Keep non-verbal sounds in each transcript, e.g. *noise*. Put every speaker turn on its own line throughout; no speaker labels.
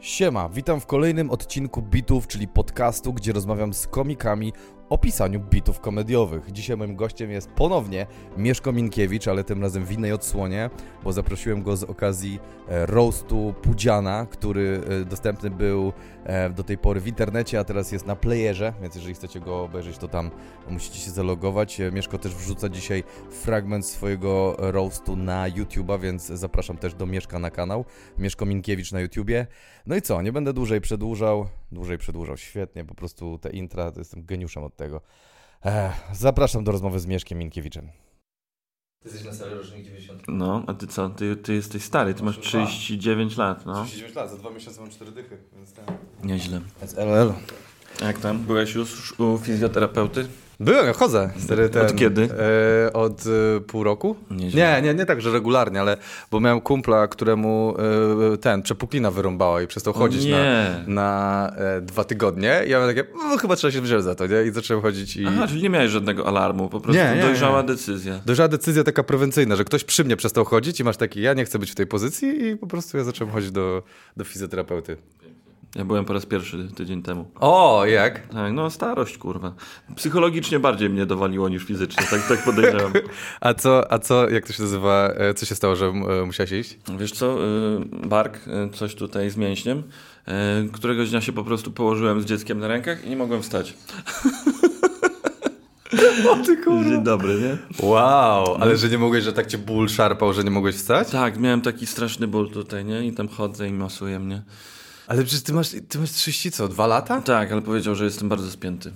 Siema, witam w kolejnym odcinku Bitów, czyli podcastu, gdzie rozmawiam z komikami o pisaniu bitów komediowych. Dzisiaj moim gościem jest ponownie Mieszko Minkiewicz, ale tym razem w innej odsłonie, bo zaprosiłem go z okazji e, roastu Pudziana, który e, dostępny był e, do tej pory w internecie, a teraz jest na playerze, więc jeżeli chcecie go obejrzeć, to tam musicie się zalogować. Mieszko też wrzuca dzisiaj fragment swojego roastu na YouTube'a, więc zapraszam też do Mieszka na kanał. Mieszko Minkiewicz na YouTubie. No i co, nie będę dłużej przedłużał. Dłużej przedłużał, świetnie, po prostu te intra, to jestem geniuszem od tego. Ech, zapraszam do rozmowy z Mieszkiem Minkiewiczem.
Ty jesteś na stary rocznik 90.
No, a ty co? Ty, ty jesteś stary, ty masz 39 lat, no.
39 lat, za dwa miesiące mam 4 dychy, więc tak.
Nieźle.
Więc LL.
Jak tam? Byłeś już u fizjoterapeuty?
Byłem, ja chodzę. Stary, ten,
Od kiedy?
E, od e, pół roku?
Nieźle.
Nie, nie, nie tak, że regularnie, ale bo miałem kumpla, któremu e, ten, przepuklina wyrąbała i przestał chodzić na, na e, dwa tygodnie. I ja miałem takie, no, chyba trzeba się wziąć za to, nie? I zacząłem chodzić i...
Aha, czyli nie miałeś żadnego alarmu, po prostu
Nie, nie,
dojrzała
nie.
decyzja.
Dojrzała decyzja taka prewencyjna, że ktoś przy mnie przestał chodzić i masz taki, ja nie chcę być w tej pozycji i po prostu ja zacząłem chodzić do, do fizjoterapeuty.
Ja byłem po raz pierwszy tydzień temu.
O, jak?
Tak, no starość, kurwa. Psychologicznie bardziej mnie dowaliło niż fizycznie, tak, tak podejrzewam. *laughs*
A co, a co, jak to się nazywa, e, co się stało, że e, musiałeś iść?
Wiesz co, y, bark, coś tutaj z mięśniem. Któregoś dnia się po prostu położyłem z dzieckiem na rękach i nie mogłem wstać. *laughs*
O ty
Dzień dobry, nie?
Wow, ale że nie mogłeś, że tak cię ból szarpał, że nie mogłeś wstać?
Tak, miałem taki straszny ból tutaj, nie? I tam chodzę i masuje mnie.
Ale przecież ty masz, ty masz 30 co, dwa lata?
Tak, ale powiedział, że jestem bardzo spięty.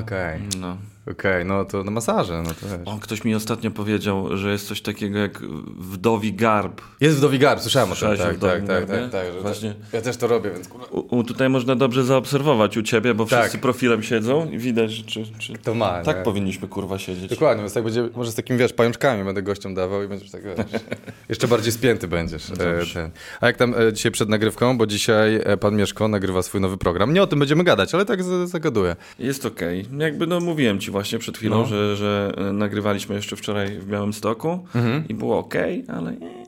Okej,
No.
Okej, no to na masaże, no to wiesz.
O, ktoś mi ostatnio powiedział, że jest coś takiego jak wdowi garb.
Jest wdowi garb, słyszałem o tym, tak, tak,
wdowi
tak,
garbie?
tak, tak, że
Właśnie.
Ja też to robię, więc kurwa.
U, u, tutaj można dobrze zaobserwować u ciebie, bo
Tak.
wszyscy profilem siedzą i widać, czy, czy...
To ma,
Tak
nie?
powinniśmy kurwa siedzieć.
Dokładnie, więc tak będzie, może z takimi, wiesz, pajączkami będę gościom dawał i będziesz tak, wiesz, *laughs* jeszcze bardziej spięty będziesz. E. A jak tam e, dzisiaj przed nagrywką, bo dzisiaj e, pan Mieszko nagrywa swój nowy program. Nie o tym będziemy gadać, ale tak zagaduję.
Jest okej. Jakby no mówiłem ci właśnie przed chwilą,
No.
że, że e, nagrywaliśmy jeszcze wczoraj w Białymstoku
Mhm.
i było okej, ale nie,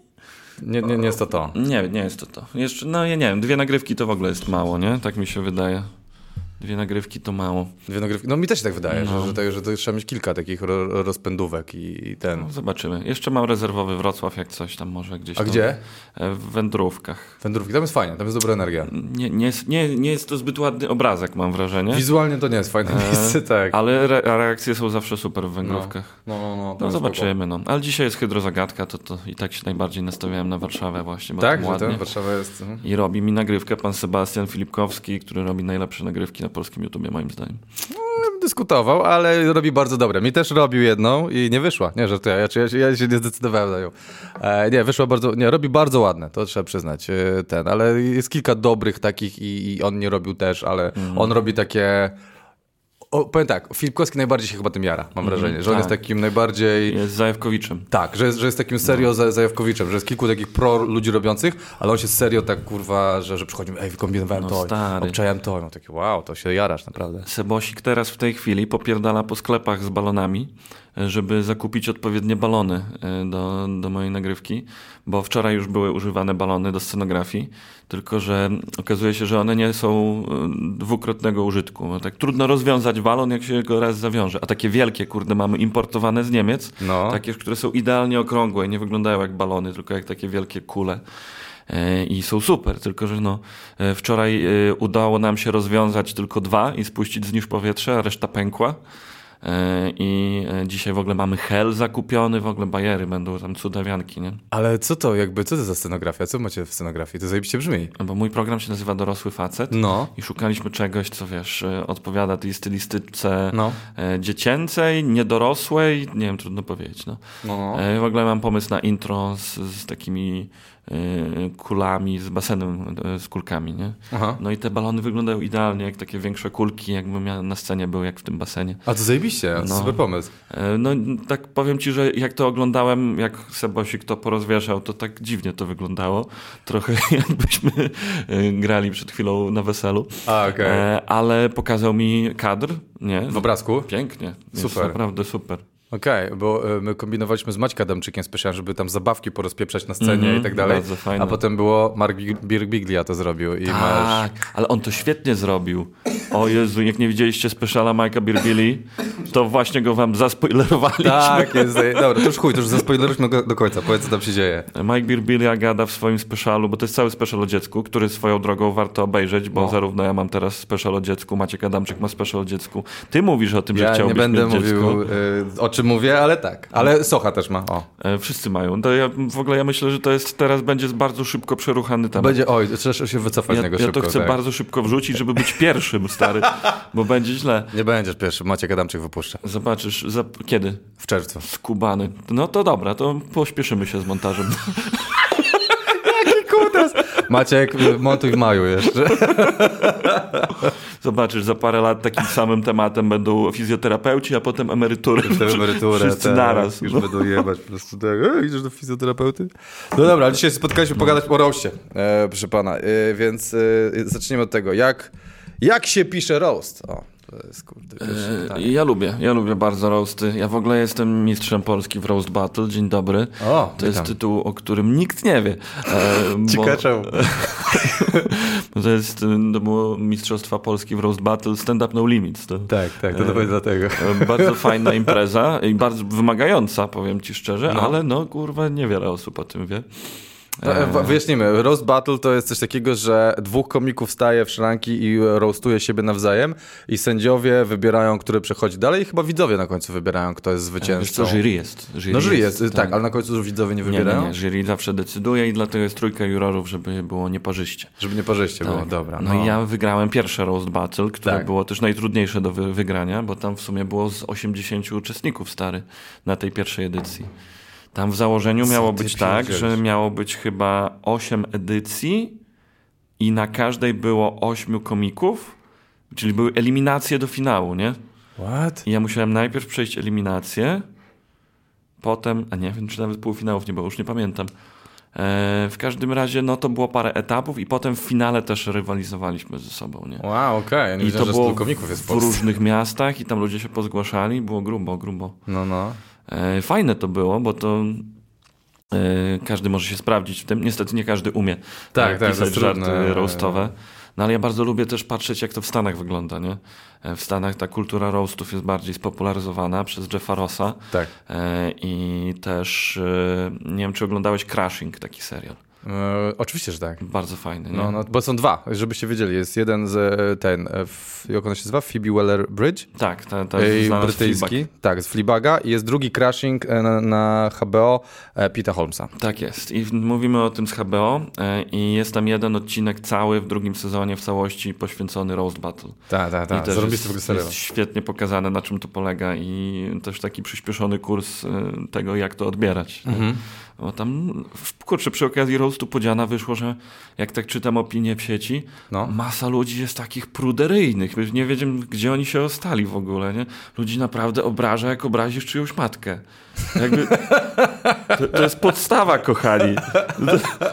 Nie, nie, nie jest to to.
nie, nie jest to to. Jeszcze, no ja nie wiem, dwie nagrywki to w ogóle jest mało, nie? Tak mi się wydaje. Dwie nagrywki to mało.
Dwie nagrywki. No mi też się tak wydaje,
No.
że, że, że to trzeba mieć kilka takich ro, rozpędówek i, i ten.
No, zobaczymy. Jeszcze mam rezerwowy Wrocław, jak coś tam może gdzieś
A
tam.
gdzie?
E, W wędrówkach.
Wędrówki, tam jest fajnie, tam jest dobra energia.
Nie, nie, jest, nie, nie jest to zbyt ładny obrazek, mam wrażenie.
Wizualnie to nie jest fajne miejsce, tak.
Ale re, reakcje są zawsze super w wędrówkach.
No, no, no.
No,
tam
zobaczymy, no. Ale dzisiaj jest hydrozagadka, to, to i tak się najbardziej nastawiałem na Warszawę właśnie, bo.
Tak, że
ładnie.
ten, Warszawa jest... mhm.
I robi mi nagrywkę pan Sebastian Filipkowski, który robi najlepsze nagrywki na polskim YouTubie, moim zdaniem.
Dyskutował, ale robi bardzo dobre. Mi też robił jedną i nie wyszła. Nie, że to ja, ja, się- ja się nie zdecydowałem na nią. E, nie, wyszła bardzo, nie, robi bardzo ładne, to trzeba przyznać, e, ten, ale jest kilka dobrych takich i, i on nie robił też, ale
Mhm.
on robi takie... O, powiem tak, Filipkowski najbardziej się chyba tym jara, mam wrażenie, że on jest
tak.
takim najbardziej...
Jest Zajewkowiczem.
Tak, że jest, że jest takim serio za Zajawkowiczem, że jest kilku takich pro ludzi robiących, ale on się serio tak kurwa, że, że przychodzi, ej, wykombinowałem
No
to,
stary.
obczajałem to, no taki wow, to się jarasz naprawdę.
Sebosik teraz w tej chwili popierdala po sklepach z balonami, żeby zakupić odpowiednie balony e, do, do mojej nagrywki, bo wczoraj już były używane balony do scenografii, tylko że okazuje się, że one nie są e, dwukrotnego użytku. No tak trudno rozwiązać balon, jak się go raz zawiąże. A takie wielkie, kurde, mamy importowane z Niemiec,
No.
takie, które są idealnie okrągłe i nie wyglądają jak balony, tylko jak takie wielkie kule. E, I są super, tylko że no, e, wczoraj udało nam się rozwiązać tylko dwa i spuścić z nich powietrze, a reszta pękła. E, I e, dzisiaj w ogóle mamy hel zakupiony, w ogóle bajery będą tam cudawianki, nie?
Ale co to jakby, co to za scenografia? Co macie w scenografii? To zajebiście brzmi.
Bo mój program się nazywa Dorosły Facet
No.
i szukaliśmy czegoś, co wiesz, e, odpowiada tej stylistyce
No.
dziecięcej, niedorosłej, nie wiem, trudno powiedzieć, no.
No.
W ogóle mam pomysł na intro z, z takimi kulami, z basenem e, z kulkami, nie?
Aha.
No i te balony wyglądają idealnie, jak takie większe kulki, jakby miał na scenie były, jak w tym basenie.
A to zajebiście,
No.
super pomysł.
E, No tak powiem ci, że jak to oglądałem, jak Sebosik to porozwieszał, to tak dziwnie to wyglądało. Trochę *laughs* jakbyśmy e, grali przed chwilą na weselu.
A, okej.
E, Ale pokazał mi kadr, nie?
W obrazku?
Pięknie. Jest
Super.
naprawdę super.
Okej, bo y, my kombinowaliśmy z Maćka Adamczykiem specjalnie, żeby tam zabawki porozpieprzać na scenie
Mhm,
i tak dalej. A potem było Mark Big- Birbiglia to zrobił i masz...
Tak, ale on to świetnie zrobił. O Jezu, jak nie widzieliście speciala Mike'a Birbili, to właśnie go wam zaspoilerowaliśmy.
Tak, jest. Dobra, to już chuj, to już zaspoilerujmy go do końca. Powiedz, co tam się dzieje.
Mike Birbilia gada w swoim specialu, bo to jest cały special o dziecku, który swoją drogą warto obejrzeć, bo
No.
zarówno ja mam teraz special o dziecku, Maciek Adamczyk ma special o dziecku. Ty mówisz o tym, że
Ja nie
chciałbyś
będę
mieć
mówił
dziecko.
y, o czym mówię, ale tak. Ale Socha też ma. O.
E, Wszyscy mają. To ja, w ogóle ja myślę, że to jest teraz będzie bardzo szybko przeruchany temat.
Będzie, oj, trzeba się wycofać
ja,
z niego
ja
szybko.
to chcę
tak.
bardzo szybko wrzucić, żeby być pierwszym, stary, bo będzie źle.
Nie będziesz pierwszy, Maciek Adamczyk wypuszcza.
Zobaczysz, za, kiedy?
W czerwcu.
Skubany. No to dobra, to pośpieszymy się z montażem. *laughs*
Maciek, montuj w maju jeszcze.
Zobaczysz, za parę lat takim samym tematem będą fizjoterapeuci, a potem emerytury.
Tę emeryturę.
Wszyscy
tak,
naraz.
Już
No.
będą jebać po prostu tak. E, idziesz do fizjoterapeuty? No dobra, ale dzisiaj spotkaliśmy pogadać o roście, e, proszę pana. E, więc e, zaczniemy od tego, jak, jak się pisze roast? O, to jest kurde pierwsze
E,
pytanie.
Ja lubię, ja lubię bardzo roasty. Ja w ogóle jestem mistrzem Polski w Roast Battle. Dzień dobry.
O,
To jest tytuł, o którym nikt nie wie. E,
Ciekawe czemu. *laughs*
To jest e, to było Mistrzostwa Polski w Roast Battle Stand Up No Limits. To,
Tak, tak, to dopiero dlatego.
e, Bardzo fajna impreza i bardzo wymagająca, powiem ci szczerze,
No.
ale no kurwa niewiele osób o tym wie.
W- Wyjaśnijmy, roast battle to jest coś takiego, że dwóch komików staje w szranki i roastuje siebie nawzajem i sędziowie wybierają, który przechodzi dalej i chyba widzowie na końcu wybierają, kto jest
Wiesz
zwycięzcą.
co, jury jest. Jury
No jury jest, tak. ale na końcu widzowie nie
Nie, nie,
wybierają?
nie, jury zawsze decyduje i dlatego jest trójka jurorów, żeby było nieparzyście.
Żeby nie parzyście było,
Tak.
dobra.
No, i ja wygrałem pierwsze Roast Battle, które
Tak.
było też najtrudniejsze do wy wygrania, bo tam w sumie było z 80 uczestników stary na tej pierwszej edycji. Tam w założeniu miało być tak, że miało być chyba 8 edycji i na każdej było 8 komików, czyli były eliminacje do finału, nie?
What?
I ja musiałem najpierw przejść eliminację, potem, a nie wiem, czy nawet półfinałów nie było, już nie pamiętam. E, w każdym razie, no to było parę etapów i potem w finale też rywalizowaliśmy ze sobą, nie?
Wow, okej, ja nie
I
wiedziałem,
to było
komików jest w
w różnych miastach i tam ludzie się pozgłaszali, było grubo, grubo.
No, no.
E, fajne to było, bo to e, każdy może się sprawdzić w tym. Niestety nie każdy umie
Tak,
e,
tak, to
pisać
jest
żarty
trudne.
roastowe. No ale ja bardzo lubię też patrzeć, jak to w Stanach wygląda, nie? W Stanach ta kultura roastów jest bardziej spopularyzowana przez Jeffa Rossa
Tak.
i też, nie wiem, czy oglądałeś Crashing, taki serial.
E, oczywiście, że tak.
Bardzo fajny, nie?
No, no, bo są dwa, żebyście wiedzieli. Jest jeden z e, ten, e, f, jak on się nazywa? Phoebe Waller-Bridge.
Tak, ta, ta
Ej,
znana z
brytyjski.
Fleabag.
Tak, z Fleabaga. I jest drugi Crashing e, na, na HBO e, Pita Holmesa.
Tak jest. I mówimy o tym z HBO e, i jest tam jeden odcinek cały w drugim sezonie w całości poświęcony Roast Battle.
Tak, tak, tak. ogóle
jest, jest świetnie pokazane, na czym to polega i też taki przyspieszony kurs e, tego, jak to odbierać.
Mhm.
Bo tam, kurczę, przy okazji roastu Podziana wyszło, że jak tak czytam opinie w sieci,
No.
masa ludzi jest takich pruderyjnych. Nie wiem, gdzie oni się ostali w ogóle, nie? Ludzi naprawdę obraża, jak obrazisz czyjąś matkę. Jakby, to, to jest podstawa, kochani.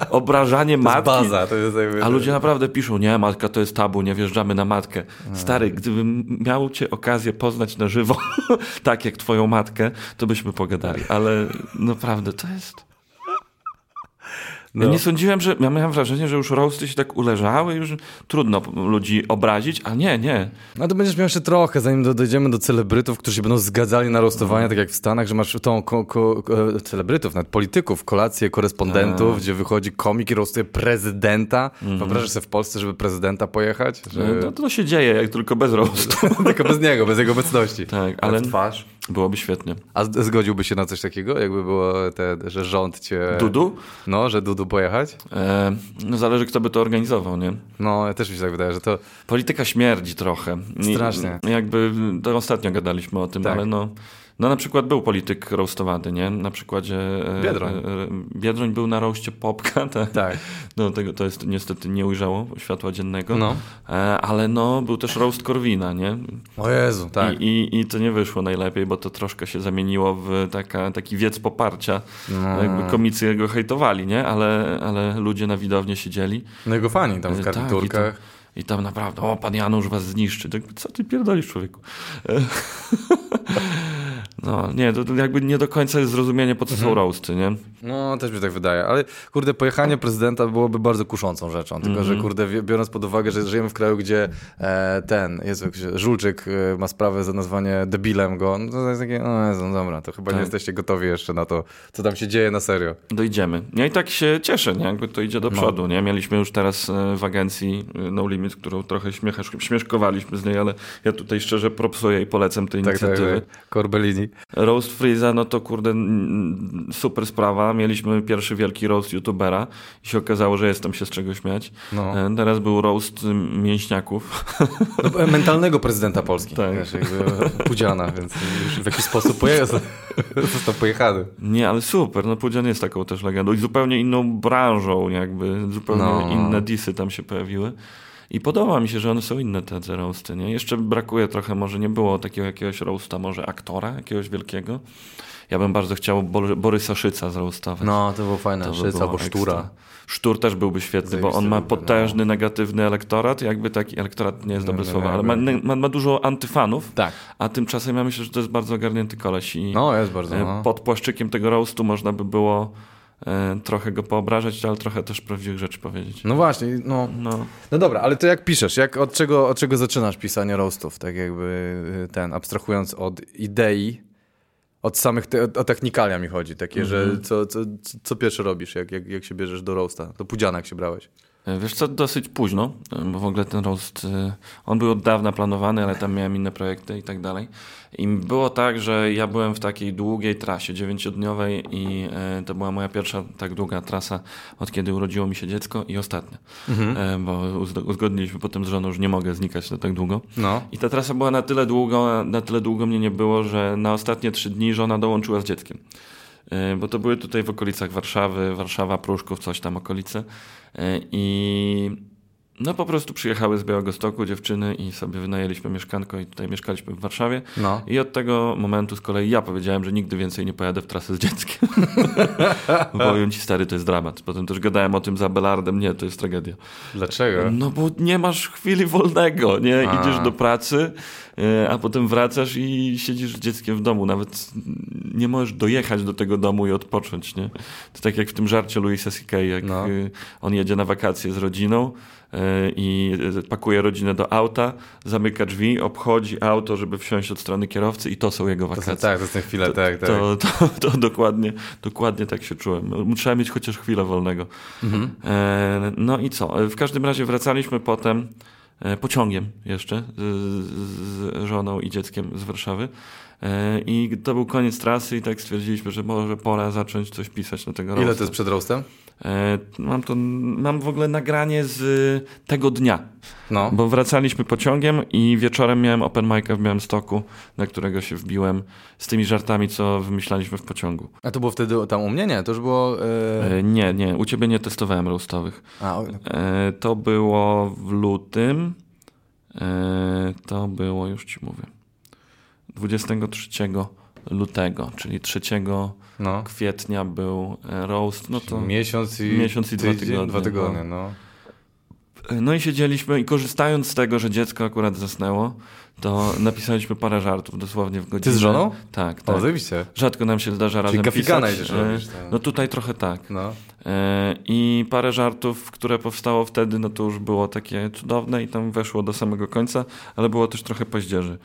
Obrażanie
To
matki.
baza. To jest jakby...
A ludzie naprawdę piszą, nie, matka to jest tabu, nie wjeżdżamy na matkę.
No.
Stary, gdybym miał cię okazję poznać na żywo, *laughs* tak jak twoją matkę, to byśmy pogadali. Ale naprawdę to jest... Ja
No.
nie sądziłem, że... Ja miałem wrażenie, że już roasty się tak uleżały, już trudno ludzi obrazić, a nie, nie.
No to będziesz miał jeszcze trochę, zanim do, dojdziemy do celebrytów, którzy się będą zgadzali na roastowanie, tak jak w Stanach, że masz tą ko, ko, e, celebrytów, nawet polityków, kolację korespondentów, gdzie wychodzi komik i roastuje prezydenta. Wyobrażasz sobie w Polsce, żeby prezydenta pojechać? Że...
No, to się dzieje, jak tylko bez roastu. *laughs*
Tylko bez niego, bez jego obecności.
Tak,
Ale
ale
twarz.
Byłoby świetnie.
A zgodziłby się na coś takiego, jakby było te, że rząd cię...
Dudu?
No, że Dudu pojechać?
E, no zależy, kto by to organizował, nie?
No, ja też mi się tak wydaje, że to...
Polityka śmierdzi trochę. I-
Strasznie.
Jakby, to ostatnio gadaliśmy o tym,
Tak.
ale no, no na przykład był polityk roastowany, nie? Na przykładzie... e,
Biedroń.
e, e, Biedroń był na roście Popka, *laughs* tak.
Tak.
No tego to jest niestety nie ujrzało światła dziennego.
No.
Ale no, był też roast Korwina, nie?
O Jezu, tak.
I, i, I to nie wyszło najlepiej, bo to troszkę się zamieniło w taka, taki wiec poparcia.
No.
Jakby komicy go hejtowali, nie? Ale, ale ludzie na widowni siedzieli.
No jego fani tam w
E, tak,
garniturkach.
I tam naprawdę, o, pan Janusz was zniszczy. Tak, co ty pierdolisz, człowieku? *laughs* *laughs* No, nie, to, to jakby nie do końca jest zrozumienie, po co
Mhm.
są roasty, nie?
No, też mi tak wydaje, ale kurde, pojechanie prezydenta byłoby bardzo kuszącą rzeczą, tylko
Mhm.
że kurde, biorąc pod uwagę, że żyjemy w kraju, gdzie e, ten, się- Żulczyk e, ma sprawę za nazwanie debilem go, no to jest takie, no Jezu, no dobra, to chyba
Tak.
nie jesteście gotowi jeszcze na to, co tam się dzieje na serio.
Dojdziemy. Ja i tak się cieszę, nie? Jakby to idzie do
No.
przodu, nie? Mieliśmy już teraz e, w agencji e, No Limit, którą trochę śmieszkowaliśmy z niej, ale ja tutaj szczerze propsuję i polecam te
Tak, tak,
inicjatywy.
tak. Corbellini.
Roast Freeza, no to kurde, super sprawa. Mieliśmy pierwszy wielki roast youtubera i się okazało, że jest tam się z czego śmiać.
No.
E, Teraz był roast mm, mięśniaków. *laughs*
No, e, mentalnego prezydenta Polski.
Tak.
Wiesz, jakby Pudziana, więc już w jakiś sposób pojechał, został pojechany.
Nie, ale super, no Pudzian jest taką też legendą i zupełnie inną branżą, jakby zupełnie
No.
inne disy tam się pojawiły. I podoba mi się, że one są inne te, te roasty, nie? Jeszcze brakuje trochę, może nie było takiego jakiegoś roasta, może aktora jakiegoś wielkiego. Ja bym bardzo chciał Bo- Borysa Szyca zroastować.
No, to było fajne.
To by
Szyca
było
albo Sztura.
ekstra. Sztur też byłby świetny, bo on ma
byłby, no.
potężny, negatywny elektorat, jakby taki, elektorat nie jest dobre
nie,
słowo,
nie,
ale ma, ma, ma dużo antyfanów,
Tak.
a tymczasem ja myślę, że to jest bardzo ogarnięty koleś i
No, jest bardzo.
e,
No.
pod płaszczykiem tego roastu można by było trochę go poobrażać, ale trochę też prawdziwych rzeczy powiedzieć.
no właśnie, no.
No,
No dobra, ale to jak piszesz? Jak, od, czego, od czego zaczynasz pisanie roastów? Tak jakby y, ten, abstrahując od idei, od samych, te, o technikalia mi chodzi, takie,
Mhm.
że co, co, co- co pierwsze robisz, jak, jak, jak się bierzesz do roasta? Do pudziana jak się brałeś.
E, Wiesz co, dosyć późno, e, bo w ogóle ten roast, e, on był od dawna planowany, ale tam miałem inne projekty i tak dalej. I było tak, że ja byłem w takiej długiej trasie, dziewięciodniowej i to była moja pierwsza tak długa trasa, od kiedy urodziło mi się dziecko i ostatnia. E, Bo uzgodniliśmy potem z żoną, że nie mogę znikać na tak długo.
No.
I ta trasa była na tyle długo, na tyle długo mnie nie było, że na ostatnie trzy dni żona dołączyła z dzieckiem. Bo to były tutaj w okolicach Warszawy, Warszawa, Pruszków, coś tam okolice. I no po prostu przyjechały z Białegostoku dziewczyny i sobie wynajęliśmy mieszkanko i tutaj mieszkaliśmy w Warszawie.
No.
I od tego momentu z kolei ja powiedziałem, że nigdy więcej nie pojadę w trasę z dzieckiem. *laughs* Powiem ci stary, to jest dramat. Potem też gadałem o tym za Belardem, nie, to jest tragedia.
Dlaczego?
No bo nie masz chwili wolnego, nie?
A.
Idziesz do pracy, e, a potem wracasz i siedzisz z dzieckiem w domu. Nawet nie możesz dojechać do tego domu i odpocząć, nie? To tak jak w tym żarcie Louisa C.K., jak
No.
e, on jedzie na wakacje z rodziną i e, pakuje rodzinę do auta, zamyka drzwi, obchodzi auto, żeby wsiąść od strony kierowcy i to są jego
To
wakacje.
tak, to są chwile,
To,
tak, tak.
to, to, to *laughs* dokładnie, dokładnie tak się czułem. Trzeba mieć chociaż chwilę wolnego.
Mhm.
E, no i co? W każdym razie wracaliśmy potem e, pociągiem jeszcze z, z żoną i dzieckiem z Warszawy. E, I to był koniec trasy i tak stwierdziliśmy, że może pora zacząć coś pisać na tego
Ile
roasta.
to jest przed roastem?
E, mam, to, mam w ogóle nagranie z tego dnia,
No.
bo wracaliśmy pociągiem i wieczorem miałem open mic'a w Białymstoku, na którego się wbiłem z tymi żartami, co wymyślaliśmy w pociągu.
A to było wtedy tam u mnie? Nie, to już było... E...
E, nie, nie, u ciebie nie testowałem roastowych.
A,
E, to było w lutym. E, to było, już ci mówię, 23 lutego, czyli 3
no.
kwietnia był e, roast. No to,
Miesiąc i,
Miesiąc i dwa
tydzień,
tygodnie,
Dwa tygodnie,
no.
no.
no i siedzieliśmy i korzystając z tego, że dziecko akurat zasnęło, to napisaliśmy parę żartów dosłownie w godzinę.
Ty z żoną?
Tak, tak.
zajebiście.
Rzadko nam się zdarza razem pisać.
idziesz
E,
robisz, tak.
No tutaj trochę tak.
No.
E, I parę żartów, które powstało wtedy, no to już było takie cudowne i tam weszło do samego końca, ale było też trochę paździerzy.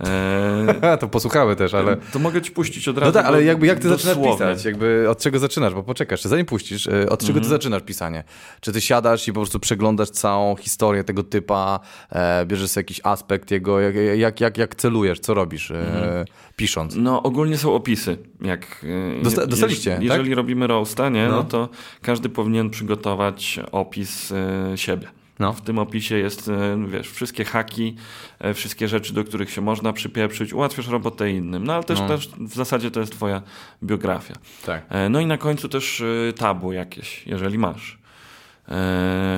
E, *laughs*
to posłuchamy też, ale...
To mogę ci puścić od razu.
No tak, ale jakby jak ty zaczynasz
dosłownie.
pisać? Jakby od czego zaczynasz? Bo poczekasz, zanim puścisz, y, od czego
Mhm.
ty zaczynasz pisanie? Czy ty siadasz i po prostu przeglądasz całą historię tego typa, e, bierzesz sobie jakiś aspekt jego, jak, jak, jak, jak celujesz, co robisz e,
Mhm.
pisząc?
No ogólnie są opisy. Jak, e,
Dosta- dostaliście,
jeż-
tak?
Jeżeli robimy roasta, nie,
No.
no. to każdy powinien przygotować opis e, siebie.
No.
W tym opisie jest, e, wiesz, wszystkie haki, e, wszystkie rzeczy, do których się można przypieprzyć, ułatwiasz robotę innym. No ale też,
No.
też w zasadzie to jest twoja biografia.
Tak.
E, No i na końcu też tabu jakieś, jeżeli masz.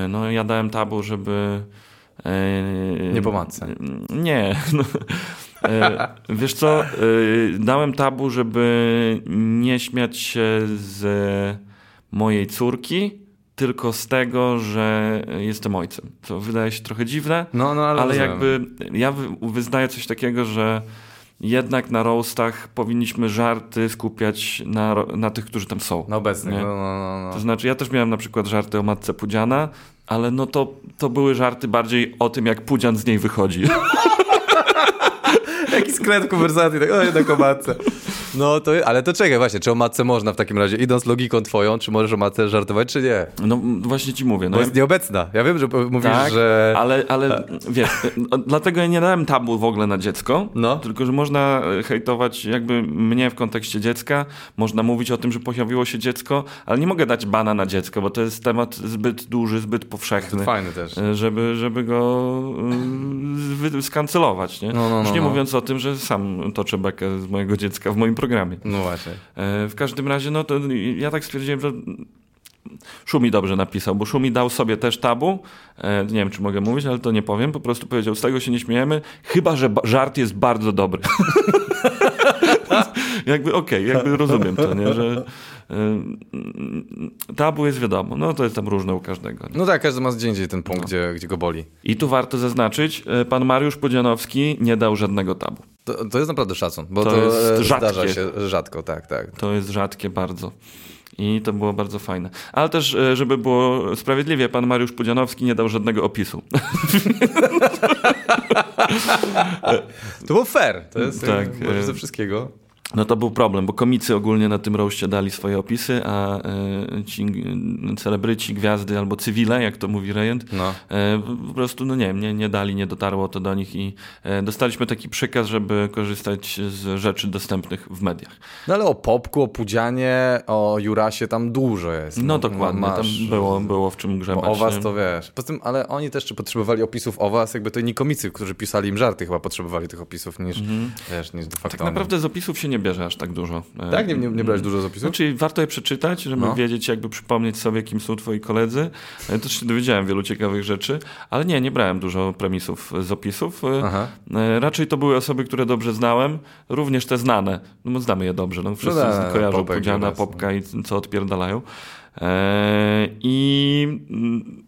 No ja dałem tabu, żeby...
Nie po matce.
Nie. *laughs* No, wiesz co, dałem tabu, żeby nie śmiać się z mojej córki, tylko z tego, że jestem ojcem. To wydaje się trochę dziwne,
No, no, ale,
ale jakby ja wy- wyznaję coś takiego, że jednak na roastach powinniśmy żarty skupiać na, na tych, którzy tam są.
Na obecnych, no, no, no, no.
To znaczy, ja też miałem na przykład żarty o matce Pudziana, ale no to, to były żarty bardziej o tym, jak Pudzian z niej wychodzi. *laughs*
Jaki sklep konwersacji, tak, o jednak o matce. No to, ale to czekaj właśnie, czy o matce można w takim razie, idąc logiką twoją, czy możesz o matce żartować, czy nie?
No właśnie ci mówię. No
Bo
ja-
jest nieobecna. Ja wiem, że mówisz,
tak,
że...
ale, ale wiesz, dlatego ja nie dałem tabu w ogóle na dziecko,
No.
tylko że można e, hejtować jakby mnie w kontekście dziecka, można mówić o tym, że pojawiło się dziecko, ale nie mogę dać bana na dziecko, bo to jest temat zbyt duży, zbyt powszechny.
Fajny też.
e, Żeby, żeby go wy- skancelować, nie?
No, no,
Już
no,
nie
no.
mówiąc o tym, że sam toczę bekę z mojego dziecka w moim programie.
No właśnie.
E, W każdym razie, no to ja tak stwierdziłem, że Szumi dobrze napisał, bo Szumi dał sobie też tabu. E, Nie wiem, czy mogę mówić, ale to nie powiem. Po prostu powiedział, z tego się nie śmiejemy, chyba, że żart jest bardzo dobry. *laughs* jakby okej, jakby rozumiem to, nie? że e, tabu jest wiadomo. No to jest tam różne u każdego. Nie?
No tak, każdy ma gdzie indziej ten punkt, gdzie, gdzie go boli.
I tu warto zaznaczyć, pan Mariusz Podzianowski nie dał żadnego tabu.
To, to jest naprawdę szacun, bo
To
to,
jest
e,
rzadkie.
zdarza się rzadko, tak, tak.
To jest rzadkie bardzo. I to było bardzo fajne. Ale też, e, żeby było sprawiedliwie, pan Mariusz Pudzianowski nie dał żadnego opisu. *laughs*
To było fair, to jest
Tak, e,
ze wszystkiego.
No to był problem, bo komicy ogólnie na tym roście dali swoje opisy, a e, ci celebryci, gwiazdy albo cywile, jak to mówi Rejent,
No.
e, po prostu, no nie wiem, nie, nie dali, nie dotarło to do nich i e, dostaliśmy taki przykaz, żeby korzystać z rzeczy dostępnych w mediach.
No ale o Popku, o Pudzianie, o Jurasie tam dużo jest.
No dokładnie,
masz-
tam było, było w czym grzebać.
o was to wiesz. Poza tym, ale oni też czy potrzebowali opisów o was, jakby to inni komicy, którzy pisali im żarty, chyba potrzebowali tych opisów niż, wiesz, niż de facto.
Tak naprawdę z opisów się nie bierze aż tak dużo. E,
Tak? Nie, nie, nie brałeś dużo z opisów?
Znaczy, warto je przeczytać, żeby
No.
wiedzieć, jakby przypomnieć sobie, kim są twoi koledzy. Ja też się dowiedziałem wielu ciekawych rzeczy, ale nie, nie brałem dużo premisów z opisów. E,
Aha.
e, Raczej to były osoby, które dobrze znałem, również te znane. No bo znamy je dobrze, no wszyscy
No tak,
kojarzą
Popek, Juras, no.
Popka i co odpierdalają. E, I mm,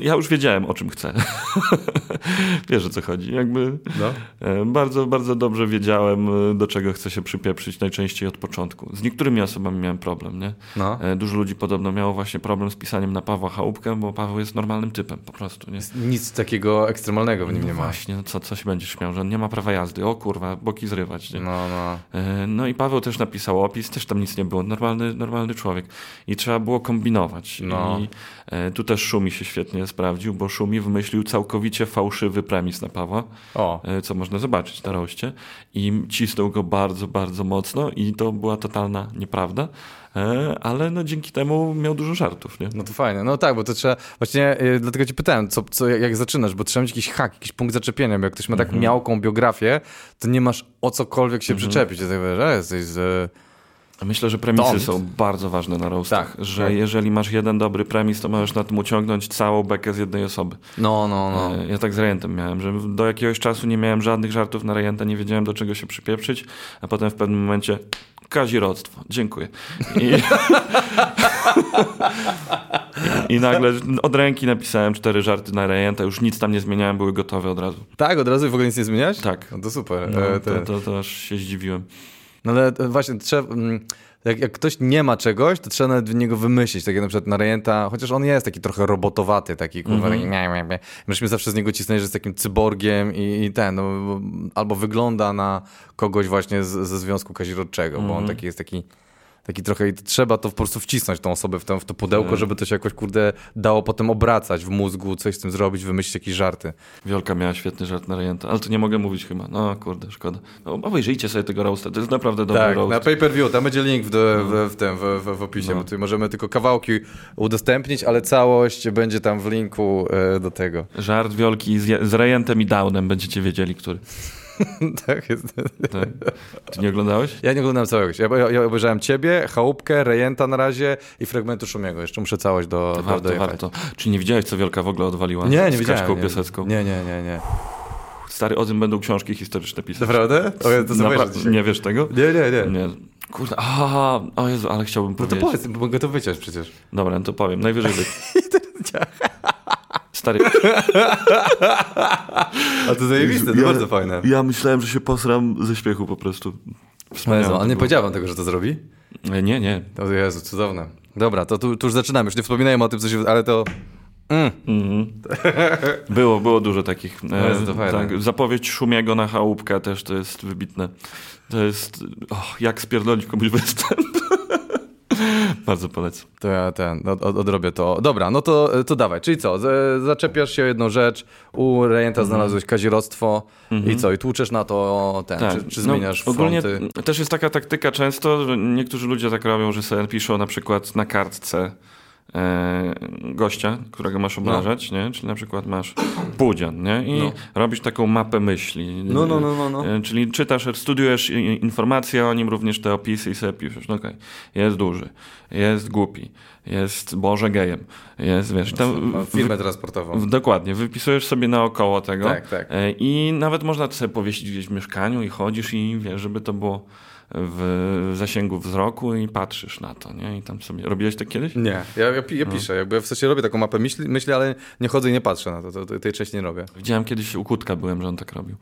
ja już wiedziałem, o czym chcę. *laughs* Wiesz, o co chodzi. Jakby
No.
e, bardzo, bardzo dobrze wiedziałem, e, do czego chcę się przypieprzyć najczęściej od początku. Z niektórymi osobami miałem problem, nie?
No.
E, Dużo ludzi podobno miało właśnie problem z pisaniem na Pawła Chałupkę, bo Paweł jest normalnym typem, po prostu, nie?
Nic takiego ekstremalnego w nim
No
nie ma.
Właśnie, no co, co się będziesz śmiał, że on nie ma prawa jazdy, o kurwa, boki zrywać, nie?
No, no.
No i Paweł też napisał opis, też tam nic nie było, normalny, normalny człowiek. I trzeba było kombinować.
No.
I tu też Szumi się świetnie sprawdził, bo Szumi wymyślił całkowicie fałszywy premis na Pawła,
O.
e, co można zobaczyć na roście. I cisnął go bardzo, bardzo mocno i to była totalna nieprawda. E, Ale no dzięki temu miał dużo żartów, nie?
No to fajnie. No tak, bo to trzeba. Właśnie dlatego ci pytałem, co, co, jak, zaczynasz, bo trzeba mieć jakiś hak, jakiś punkt zaczepienia, bo jak ktoś ma tak miałką biografię, to nie masz o cokolwiek się przyczepić. Ja tak wiesz, jesteś z.
Myślę, że premisy
Stąd.
są bardzo ważne na roastach,
Tak,
że
tak.
jeżeli masz jeden dobry premis, to możesz na tym uciągnąć całą bekę z jednej osoby.
No, no, no.
E, Ja tak z Rejentem miałem, że do jakiegoś czasu nie miałem żadnych żartów na Rejenta, nie wiedziałem do czego się przypieprzyć, a potem w pewnym momencie kazirodztwo, dziękuję. I, *laughs* I nagle od ręki napisałem cztery żarty na Rejenta, już nic tam nie zmieniałem, były gotowe od razu.
Tak, od razu i w ogóle nic nie zmieniać?
Tak.
No to super.
No,
e,
to, to, to aż się zdziwiłem.
No ale właśnie trzeba. mm, Jak, jak ktoś nie ma czegoś, to trzeba nawet w niego wymyślić. Tak jak na przykład na Rejenta, chociaż on jest taki trochę robotowaty, taki kurwa, mia, mia. Myśmy zawsze z niego cisnęli, że jest takim cyborgiem i, i ten, no, bo- albo wygląda na kogoś właśnie z, ze Związku Kazirodczego, bo on taki jest taki, taki trochę i trzeba to po prostu wcisnąć tą osobę w to, w to pudełko, żeby to się jakoś, kurde, dało potem obracać w mózgu, coś z tym zrobić, wymyślić jakieś żarty.
Wiolka miała świetny żart na Rejenta, ale to nie mogę mówić chyba. No kurde, szkoda. No, obejrzyjcie sobie tego roasta, to jest naprawdę dobry
Tak,
roast.
na pay-per-view, tam będzie link w, w, w, tym, w, w, w opisie,
No.
bo tutaj możemy tylko kawałki udostępnić, ale całość będzie tam w linku e, do tego.
Żart Wiolki z, z Rejentem i Downem, będziecie wiedzieli, który. *laughs*
tak jest.
Tak. Ty nie oglądałeś?
Ja nie oglądałem całego. Ja, ja, obejrzałem ciebie, Chałupkę, Rejenta na razie i fragmentu Szumiego. Jeszcze muszę całość do, do,
Warto,
dojechać.
warto. Czy nie widziałeś, co Wielka w ogóle odwaliła?
Nie, nie
z
widziałem. nie.
piasecką.
Nie, nie, nie, nie.
Stary, o tym będą książki historyczne pisać.
Naprawdę? O, ja to zobaczę
Napra-
dzisiaj.
nie wiesz tego?
Nie, nie, nie.
Nie. Kurde, aha, o Jezu, ale chciałbym
No to
powiedzieć.
powiedz, mogę to wyciąć przecież.
Dobra, no to powiem. Najwyżej *laughs* wy... Stary, *laughs*
A to zajebiste, to
Ja-
bardzo fajne.
ja myślałem, że się posram ze śmiechu po prostu. Wspaniałe
ale nie powiedziałem tego, że to zrobi?
E, Nie, nie.
O Jezu, cudowne. Dobra, to tu, tu już zaczynamy, już nie wspominajmy o tym, co się... Ale to... Mm.
Mhm. *laughs* Było, było dużo takich. E,
fajne.
tak, zapowiedź Szumiego na chałupkę też to jest wybitne. To jest, och, jak spierdolić komuś występ. *laughs* Bardzo polecam.
To ja ten, od, od, odrobię to. Dobra, no to, to dawaj. Czyli co, zaczepiasz się o jedną rzecz, u rejenta
Mhm.
znalazłeś kazirodztwo i co, i tłuczesz na to ten, czy, czy zmieniasz
no, ogólnie
fronty?
też jest taka taktyka często, że niektórzy ludzie tak robią, że sobie piszą na przykład na kartce gościa, którego masz obrażać, nie? Czyli na przykład masz pudzian, nie? I
No.
robisz taką mapę myśli.
No, no, no, no, no.
E, Czyli czytasz, studiujesz informacje o nim, również te opisy i sobie piszesz, no okej, jest duży, jest głupi, jest Boże gejem, jest, wiesz, tam...
Ma Firmę transportową.
w- Dokładnie, wypisujesz sobie naokoło tego
Tak, tak.
E, i nawet można to sobie powiesić gdzieś w mieszkaniu i chodzisz i wiesz, żeby to było w zasięgu wzroku i patrzysz na to, nie? I tam sobie... Robiłeś to kiedyś?
Nie, ja, ja, ja
No.
piszę, jakby w sensie robię taką mapę myśli, myśli ale nie chodzę i nie patrzę na to, to, to tej części nie robię.
Widziałem kiedyś u Kutka byłem, że on tak robił.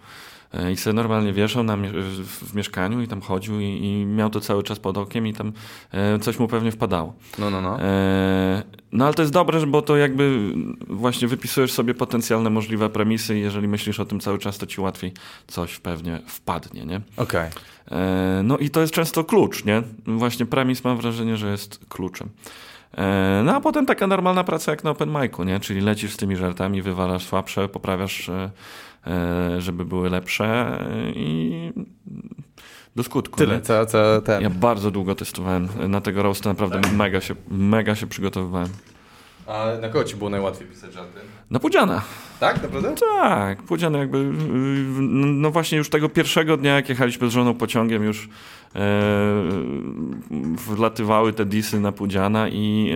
E, I sobie normalnie wieszał na, w, mieszkaniu i tam chodził i, i miał to cały czas pod okiem i tam e, coś mu pewnie wpadało.
No, no, no.
E, no ale to jest dobre, bo to jakby właśnie wypisujesz sobie potencjalne możliwe premisy i jeżeli myślisz o tym cały czas, to ci łatwiej coś pewnie wpadnie, nie?
Okej.
E, No i to jest często klucz, nie? Właśnie premis mam wrażenie, że jest kluczem. No a potem taka normalna praca jak na open micu, nie? Czyli lecisz z tymi żartami, wywalasz słabsze, poprawiasz, żeby były lepsze e, i do skutku.
Tyle, co, co ten.
Ja bardzo długo testowałem na tego roasta, naprawdę mega się, mega się przygotowywałem.
A na kogo ci było najłatwiej pisać żarty?
Na Pudziana.
Tak, naprawdę?
Tak, Pudzian jakby, no właśnie już tego pierwszego dnia, jak jechaliśmy z żoną pociągiem, już e, wlatywały te disy na Pudziana i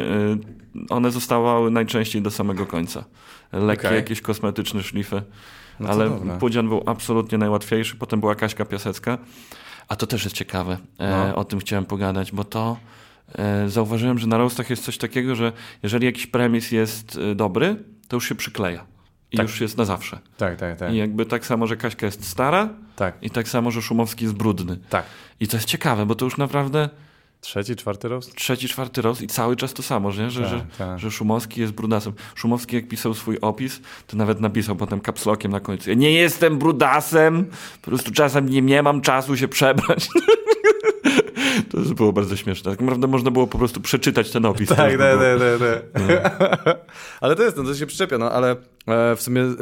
e, one zostawały najczęściej do samego końca. Lekkie
Okej.
jakieś kosmetyczne szlify,
No
ale
dobra.
Pudzian był absolutnie najłatwiejszy, potem była Kaśka Piasecka, a to też jest ciekawe, e,
No.
o tym chciałem pogadać, bo to e, zauważyłem, że na roastach jest coś takiego, że jeżeli jakiś premis jest e, dobry, to już się przykleja. I
Tak.
już jest na zawsze.
Tak, tak, tak.
I jakby tak samo, że Kaśka jest stara
Tak,
i tak samo, że Szumowski jest brudny.
tak.
I to jest ciekawe, bo to już naprawdę
Trzeci, czwarty roast?
trzeci, czwarty roz i cały czas to samo, że, że,
Tak,
że,
tak.
że Szumowski jest brudasem. Szumowski jak pisał swój opis, to nawet napisał potem kapslokiem na końcu. Ja nie jestem brudasem, po prostu czasem nie, nie mam czasu się przebrać. *laughs* *laughs* To było bardzo śmieszne. Tak naprawdę można było po prostu przeczytać ten opis.
Tak,
już
tak, tak, tak. tak. *laughs* ale to jest, no to się przyczepia, no ale e, w sumie e,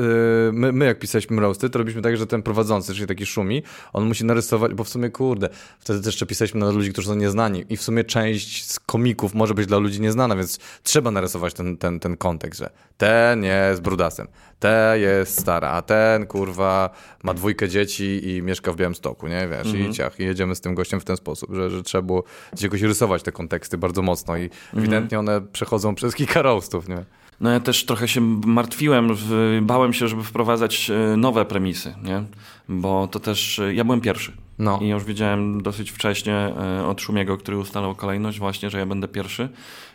my, my jak pisaliśmy roasty, to robiliśmy tak, że ten prowadzący, czyli taki szumi, on musi narysować, bo w sumie kurde, wtedy też jeszcze pisaliśmy na ludzi, którzy są nieznani i w sumie część z komików może być dla ludzi nieznana, więc trzeba narysować ten, ten, ten kontekst, że ten jest brudasem, ten jest stara, a ten kurwa ma dwójkę dzieci i mieszka w Białymstoku, nie, wiesz, i ciach, i jedziemy z tym gościem w ten sposób, że, że trzeba było gdzieś jakoś rysować te konteksty bardzo mocno i ewidentnie one przechodzą przez kilka roastów, nie?
No ja też trochę się martwiłem, bałem się, żeby wprowadzać e, nowe premisy, nie? Bo to też, e, ja byłem pierwszy.
No.
I już wiedziałem dosyć wcześnie e, od Szumiego, który ustalał kolejność właśnie, że ja będę pierwszy,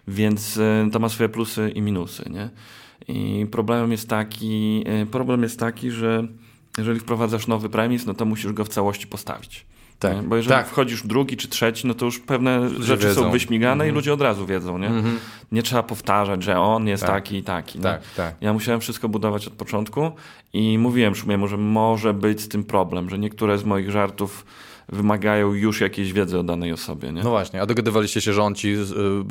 więc to ma swoje plusy i minusy, nie? I problemem jest taki, e, problem jest taki, że jeżeli wprowadzasz nowy premis, no to musisz go w całości postawić.
Tak,
nie? Bo jeżeli
tak.
wchodzisz drugi czy trzeci, no to już pewne rzeczy
wiedzą. Mhm.
są wyśmigane i ludzie od razu wiedzą, nie? Nie trzeba powtarzać, że on jest
Tak.
taki i taki.
Tak, tak.
Ja musiałem wszystko budować od początku i mówiłem Szumiemu, że może być z tym problem, że niektóre z moich żartów wymagają już jakiejś wiedzy o danej osobie. Nie?
No właśnie, a dogadywaliście się, że on ci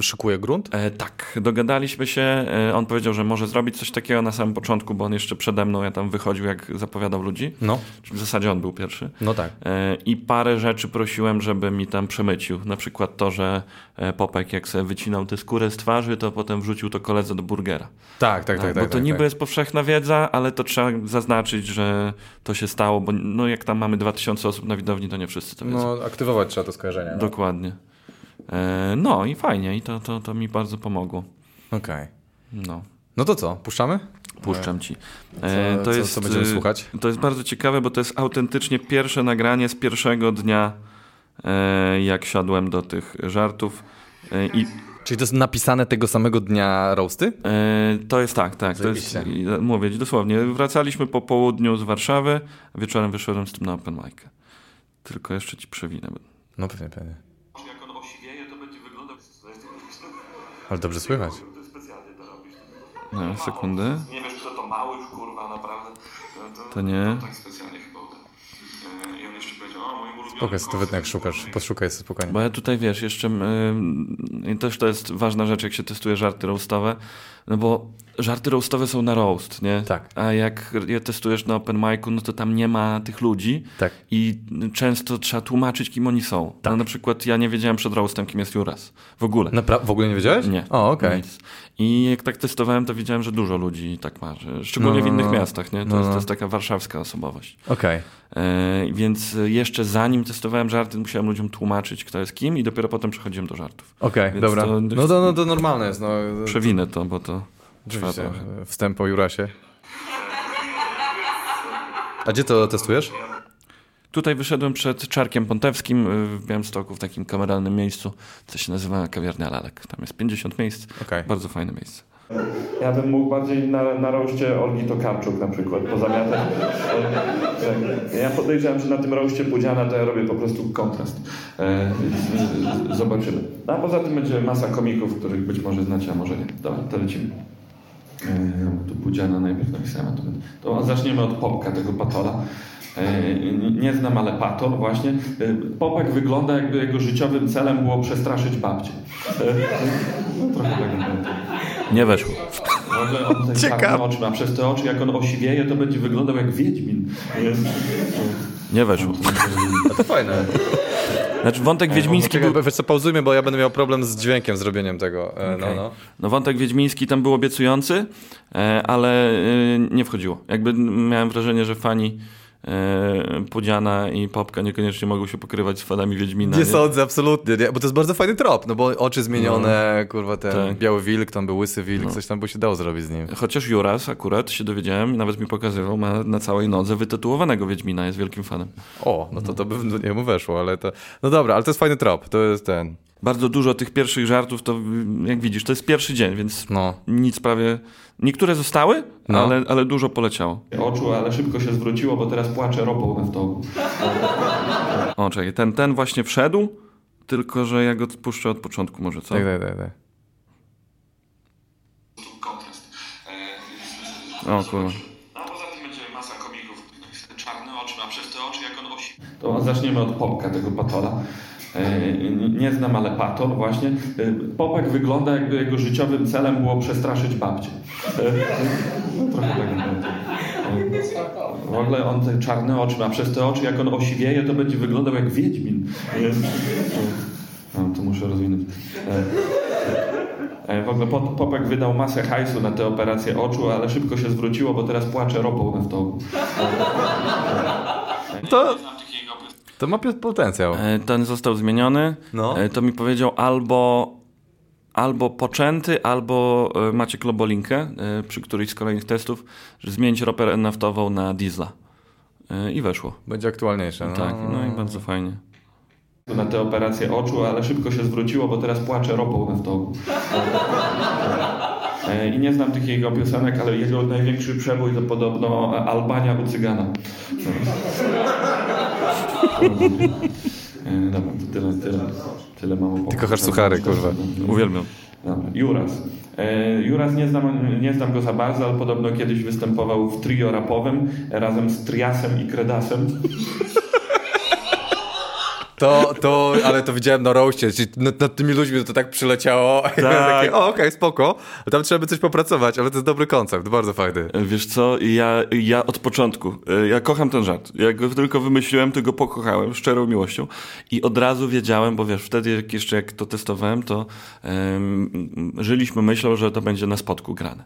y, szykuje grunt?
E, tak, dogadaliśmy się. E, on powiedział, że może zrobić coś takiego na samym początku, bo on jeszcze przede mną, ja tam wychodził, jak zapowiadał ludzi.
No,
Czyli w zasadzie on był pierwszy.
no tak.
E, I parę rzeczy prosiłem, żeby mi tam przemycił. Na przykład to, że e, Popek jak sobie wycinał tę skórę z twarzy, to potem wrzucił to koledze do burgera.
Tak, tak, tak.
bo
tak,
to
tak,
niby
tak.
jest powszechna wiedza, ale to trzeba zaznaczyć, że to się stało, bo no, jak tam mamy 2000 osób na widowni, to nie wszyscy to wiedzą.
No, aktywować trzeba to skojarzenie. No.
Dokładnie. E, no i fajnie, i to, to, to mi bardzo pomogło.
Okej.
No,
No to co, puszczamy?
puszczam ci.
Co,
E,
co, co będziemy
e,
słuchać?
To jest bardzo ciekawe, bo to jest autentycznie pierwsze nagranie z pierwszego dnia, e, jak siadłem do tych żartów. E, I
Czyli to jest napisane tego samego dnia roasty?
E, to jest tak, tak. To jest, mówię ci dosłownie. Wracaliśmy po południu z Warszawy, a wieczorem wyszedłem z tym na open mic. Tylko jeszcze ci przewinę.
No pewnie, pewnie.
Jak on osiwieje, to będzie wyglądał...
Ale dobrze słychać.
Specjalnie to robisz. No, sekundy.
Nie wiesz, kto to mały już, kurwa, naprawdę. To,
nie.
tak specjalnie chyba. E, I on jeszcze powiedział, o, moim ulubionym
Pokaż, to jak szukasz. Poszukaj sobie spokojnie.
Bo ja tutaj wiesz, jeszcze y, i też to jest ważna rzecz, jak się testuje żarty roastowe, no bo żarty roastowe są na roast, nie?
Tak.
A jak je testujesz na open micu, no to tam nie ma tych ludzi
Tak.
i często trzeba tłumaczyć, kim oni są. No na przykład ja nie wiedziałem przed roastem, kim jest Juras. W ogóle.
Napra- w ogóle nie wiedziałeś?
Nie.
O, okej.
Nic. I jak tak testowałem, to widziałem, że dużo ludzi tak ma. Szczególnie
No,
w
no,
innych
no.
miastach, nie? To,
No,
jest,
no.
to jest taka warszawska osobowość.
Okej.
E, więc jeszcze zanim testowałem żarty, musiałem ludziom tłumaczyć, kto jest kim i dopiero potem przechodziłem do żartów.
Okej,
Więc
dobra.
to-
No to, no to normalne jest. No,
Przewinę to, bo to trwa trochę.
Wstęp o Jurasie. A gdzie to testujesz?
Tutaj wyszedłem przed Czarkiem Pontewskim y, w Białymstoku, w takim kameralnym miejscu, co się nazywa Kawiarnia Lalek. Tam jest 50 miejsc,
Okej.
bardzo fajne miejsce.
Ja bym mógł bardziej na, na roście Olgi Tokarczuk na przykład pozamiatać. Ja podejrzewam, że na tym roście Pudziana to ja robię po prostu kontrast. E, z- zobaczymy. No, a poza tym będzie masa komików, których być może znacie, a może nie. Dobra, to lecimy. E, tu Pudziana najpierw napisałem. To, to zaczniemy od Popka, tego patola. E, nie- znam, ale patol właśnie. E, Popek wygląda jakby jego życiowym celem było przestraszyć babcię. E, no, trochę tak.
Nie weszło.
W ogóle on te
Ciekawe.
oczy ma. Przez te oczy, jak on osiwieje, to będzie wyglądał jak Wiedźmin.
Nie weszło.
A to fajne.
Znaczy wątek wiedźmiński
Czekaj,
był...
wiesz co, pauzujmy, bo ja będę miał problem z dźwiękiem, zrobieniem tego. E, No, no.
No wątek wiedźmiński tam był obiecujący, ale nie wchodziło. Jakby miałem wrażenie, że fani Pudziana i Popka niekoniecznie mogą się pokrywać z fanami Wiedźmina.
Nie sądzę, absolutnie, nie, bo to jest bardzo fajny trop, no bo oczy zmienione,
No.
kurwa, ten
Tak.
biały wilk, tam był łysy wilk, coś tam by się dało zrobić z nim.
Chociaż Juras akurat się dowiedziałem, nawet mi pokazywał, ma na całej nodze wytatuowanego Wiedźmina, jest wielkim fanem.
O, no to to by do niemu weszło, ale to... No dobra, ale to jest fajny trop, to jest ten,
Bardzo dużo tych pierwszych żartów, to jak widzisz, to jest pierwszy dzień, więc
no.
nic prawie... Niektóre zostały,
No.
ale, ale dużo poleciało.
Oczu, ale szybko się zwróciło, bo teraz płacze ropą naftową.
O, czekaj, ten, ten właśnie wszedł, tylko że ja go puszczę od początku może, co?
Tak, tak, tak, tak.
Kontrast.
O kurwa.
A poza tym będzie masa komików. Czarne oczy ma. Przez te oczy, jak on osi... To zaczniemy od Popka, tego patola. E, nie- znam, ale patol właśnie. E, Popek wygląda jakby jego życiowym celem było przestraszyć babcię. E, No, trochę tak naprawdę. W ogóle on te czarne oczy ma. Przez te oczy, jak on osiwieje, to będzie wyglądał jak Wiedźmin. No, to muszę rozwinąć. W ogóle Pop- Popek wydał masę hajsu na tę operację oczu, ale szybko się zwróciło, bo teraz płacze ropą naftową.
To, to ma potencjał.
E, Ten został zmieniony.
No.
E, To mi powiedział albo, albo Poczęty, albo e, Maciek Lobolinkę przy którymś z kolejnych testów, że zmienić ropę naftową na diesla. I weszło.
Będzie aktualniejsze. No.
Tak, no i bardzo fajnie.
na tę operację oczu, ale szybko się zwróciło, bo teraz płacze ropą naftową. I nie znam tych jego piosenek, ale jego największy przebój to podobno Albania u Cygana. E, Dobra, to tyle, tyle, tyle mam
Ty kochasz suchary, kurwa.
Uwielbiam.
Dobra, Juras. E, Juras nie znam, nie znam go za bardzo, ale podobno kiedyś występował w trio rapowym razem z Triasem i Kredasem.
To, to, ale to widziałem na roście, nad, nad tymi ludźmi to tak przyleciało. *laughs* Tak. Takie, o, okej, spoko. Tam trzeba by coś popracować, ale to jest dobry koncept, bardzo fajny.
Wiesz co, ja, ja od początku, e, ja kocham ten żart. Jak go tylko wymyśliłem, to go pokochałem szczerą miłością i od razu wiedziałem, bo wiesz, wtedy jak jeszcze jak to testowałem, to em, żyliśmy myślą, że to będzie na spotku grane.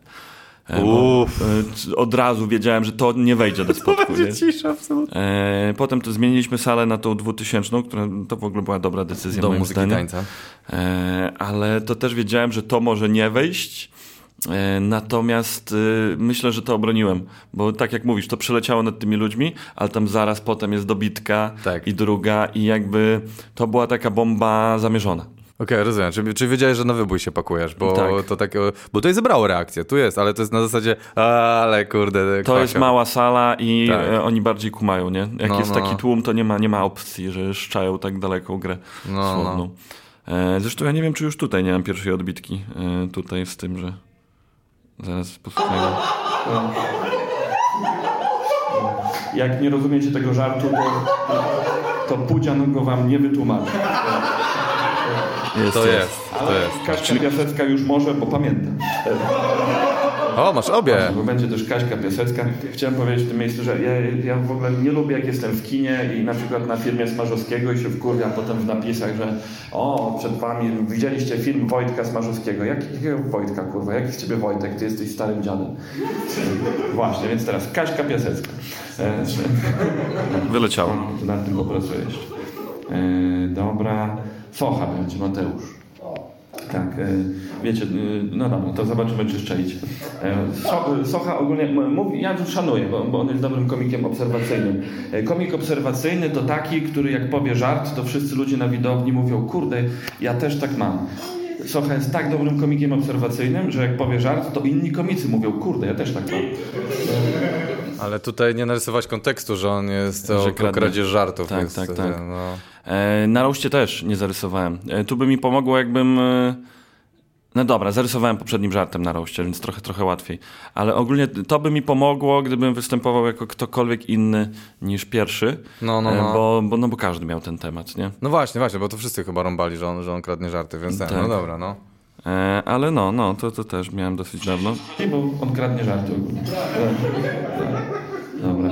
E,
Uff.
e, od razu wiedziałem, że to nie wejdzie do *laughs* spotku. nie?
cisza, absolutnie.
E, potem to zmieniliśmy salę na tą 2000, która to w ogóle była dobra decyzja
Do
moim
muzyki
zdaniem.
tańca.
E, ale to też wiedziałem, że to może nie wejść. Natomiast y, myślę, że to obroniłem, bo tak jak mówisz, to przeleciało nad tymi ludźmi, ale tam zaraz potem jest dobitka
Tak.
i druga i jakby to była taka bomba zamierzona.
Okej, rozumiem. Czyli, czyli wiedziałeś, że na wybój się pakujesz, bo
Tak.
to takie, bo to zebrało reakcję, tu jest, ale to jest na zasadzie, ale kurde,
To jest mała sala i
Tak.
e, oni bardziej kumają, nie? Jak
No,
jest
no.
taki tłum, to nie ma, nie ma opcji, że szczają tak daleką grę
No,
słowną. E, zresztą ja nie wiem, czy już tutaj nie mam pierwszej odbitki. E, tutaj z tym, że zaraz posłuchajmy.
Jak nie rozumiecie tego żartu, to, to Pudzian go wam nie wytłumaczy.
Jest,
To jest, to
Ale
jest.
Kaśka Piasecka już może, bo pamiętam.
O, masz obie.
Bo będzie też Kaśka Piasecka. Chciałem powiedzieć w tym miejscu, że ja, ja w ogóle nie lubię, jak jestem w kinie i na przykład na filmie Smarzowskiego i się wkurwiam potem w napisach, że o, przed wami widzieliście film Wojtka Smarzowskiego. Jak, jakiego Wojtka, kurwa? Jaki z ciebie Wojtek? Ty jesteś starym dziadem. Właśnie, więc teraz Kaśka Piasecka.
Wyleciało.
to nad tym popracuję jeszcze. E, dobra. Focha będzie, Mateusz. Tak, e, wiecie, e, no dobra, to zobaczymy, czy. E, so, Socha ogólnie mówi, ja tu szanuję, bo, bo on jest dobrym komikiem obserwacyjnym. E, Komik obserwacyjny to taki, który jak powie żart, to wszyscy ludzie na widowni mówią, kurde, ja też tak mam. Socha jest tak dobrym komikiem obserwacyjnym, że jak powie żart, to inni komicy mówią, kurde, ja też tak mam.
Ale tutaj nie narysować kontekstu, że on jest
Że
o
kradnie.
żartów.
Tak,
jest,
tak,
e,
tak.
No.
E, na roście też nie zarysowałem. E, tu by mi pomogło, jakbym. E, no dobra, zarysowałem poprzednim żartem na roście, więc trochę, trochę łatwiej. Ale ogólnie to by mi pomogło, gdybym występował jako ktokolwiek inny niż pierwszy.
No, no,
E,
no.
Bo, bo, no bo każdy miał ten temat, nie?
no właśnie, właśnie, bo to wszyscy chyba rąbali, że on, że on kradnie żarty, więc tak.
Tak.
no dobra, no.
E, ale no, no, to, to też miałem dosyć dawno.
Nie, bo on kradnie żarty ogólnie. Dobra,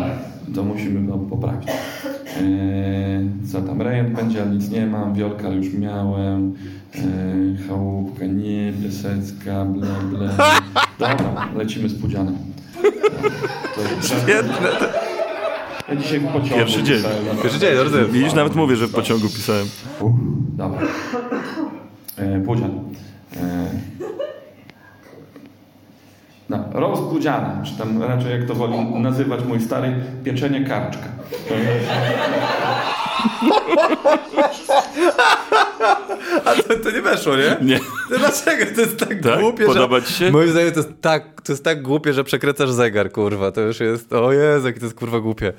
to musimy go poprawić. Eee, co tam, rejent będzie, ale nic nie mam, wiolka już miałem, eee, chałupka nie, piesecka, ble, ble. Dobra, lecimy z pudzianem.
Świetne.
Ja dzisiaj w pociągu
Pierwszy dzień.
pisałem.
Pierwszy dzień, drodzy.
Widzisz, nawet mówię, że w pociągu pisałem.
Uff, dobra. E, pudzian. No, roast pudziana, czy tam raczej jak to woli nazywać mój stary, pieczenie karczka. *laughs*
A to, to nie weszło, nie?
Nie.
To Dlaczego? To jest tak,
Tak?
głupie,
Podoba
że...
ci się?
Moim zdaniem to jest, tak, to jest tak głupie, że przekręcasz zegar, kurwa. To już jest... O Jezu, jakie to jest kurwa głupie.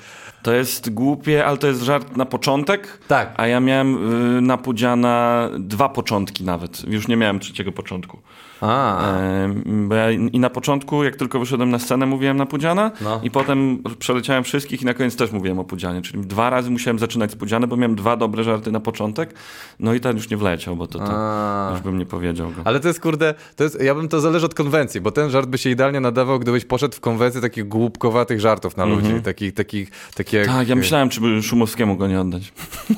To jest głupie, ale to jest żart na początek.
Tak.
A ja miałem y, na Pudziana dwa początki nawet. Już nie miałem trzeciego początku.
A.
E, bo ja I na początku, jak tylko wyszedłem na scenę, mówiłem na Pudziana.
No.
I potem przeleciałem wszystkich i na koniec też mówiłem o Pudzianie. Czyli dwa razy musiałem zaczynać z Pudziana, bo miałem dwa dobre żarty na początek. No i ten już nie wleciał, bo to, to
A.
już bym nie powiedział go.
Ale to jest kurde, to jest, ja bym to zależy od konwencji, bo ten żart by się idealnie nadawał, gdybyś poszedł w konwencję takich głupkowatych żartów na ludzi, takich, takich, takich jak...
Tak, ja myślałem, czy by Szumowskiemu go nie oddać.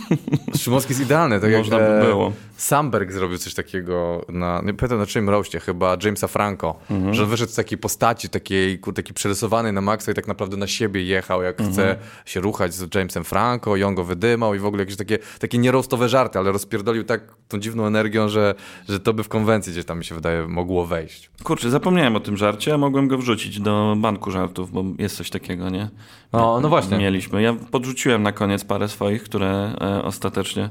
*laughs*
Szymowski jest idealny, tak
Można
jak
by
e,
było.
Samberg zrobił coś takiego na, nie pamiętam na czym roście, chyba Jamesa Franco,
Mhm.
że wyszedł z takiej postaci, takiej, taki przerysowany na maksa i tak naprawdę na siebie jechał, jak
Mhm.
chce się ruchać z Jamesem Franco i on go wydymał i w ogóle jakieś takie, takie nierostowe żarty, ale rozpierdolił tak tą dziwną energią, że, że to by w konwencji gdzieś tam mi się wydaje mogło wejść.
Kurczę, zapomniałem o tym żarcie, a mogłem go wrzucić do banku żartów, bo jest coś takiego, nie?
No, no właśnie.
Mieliśmy. Ja podrzuciłem na koniec parę swoich, które e, ostatecznie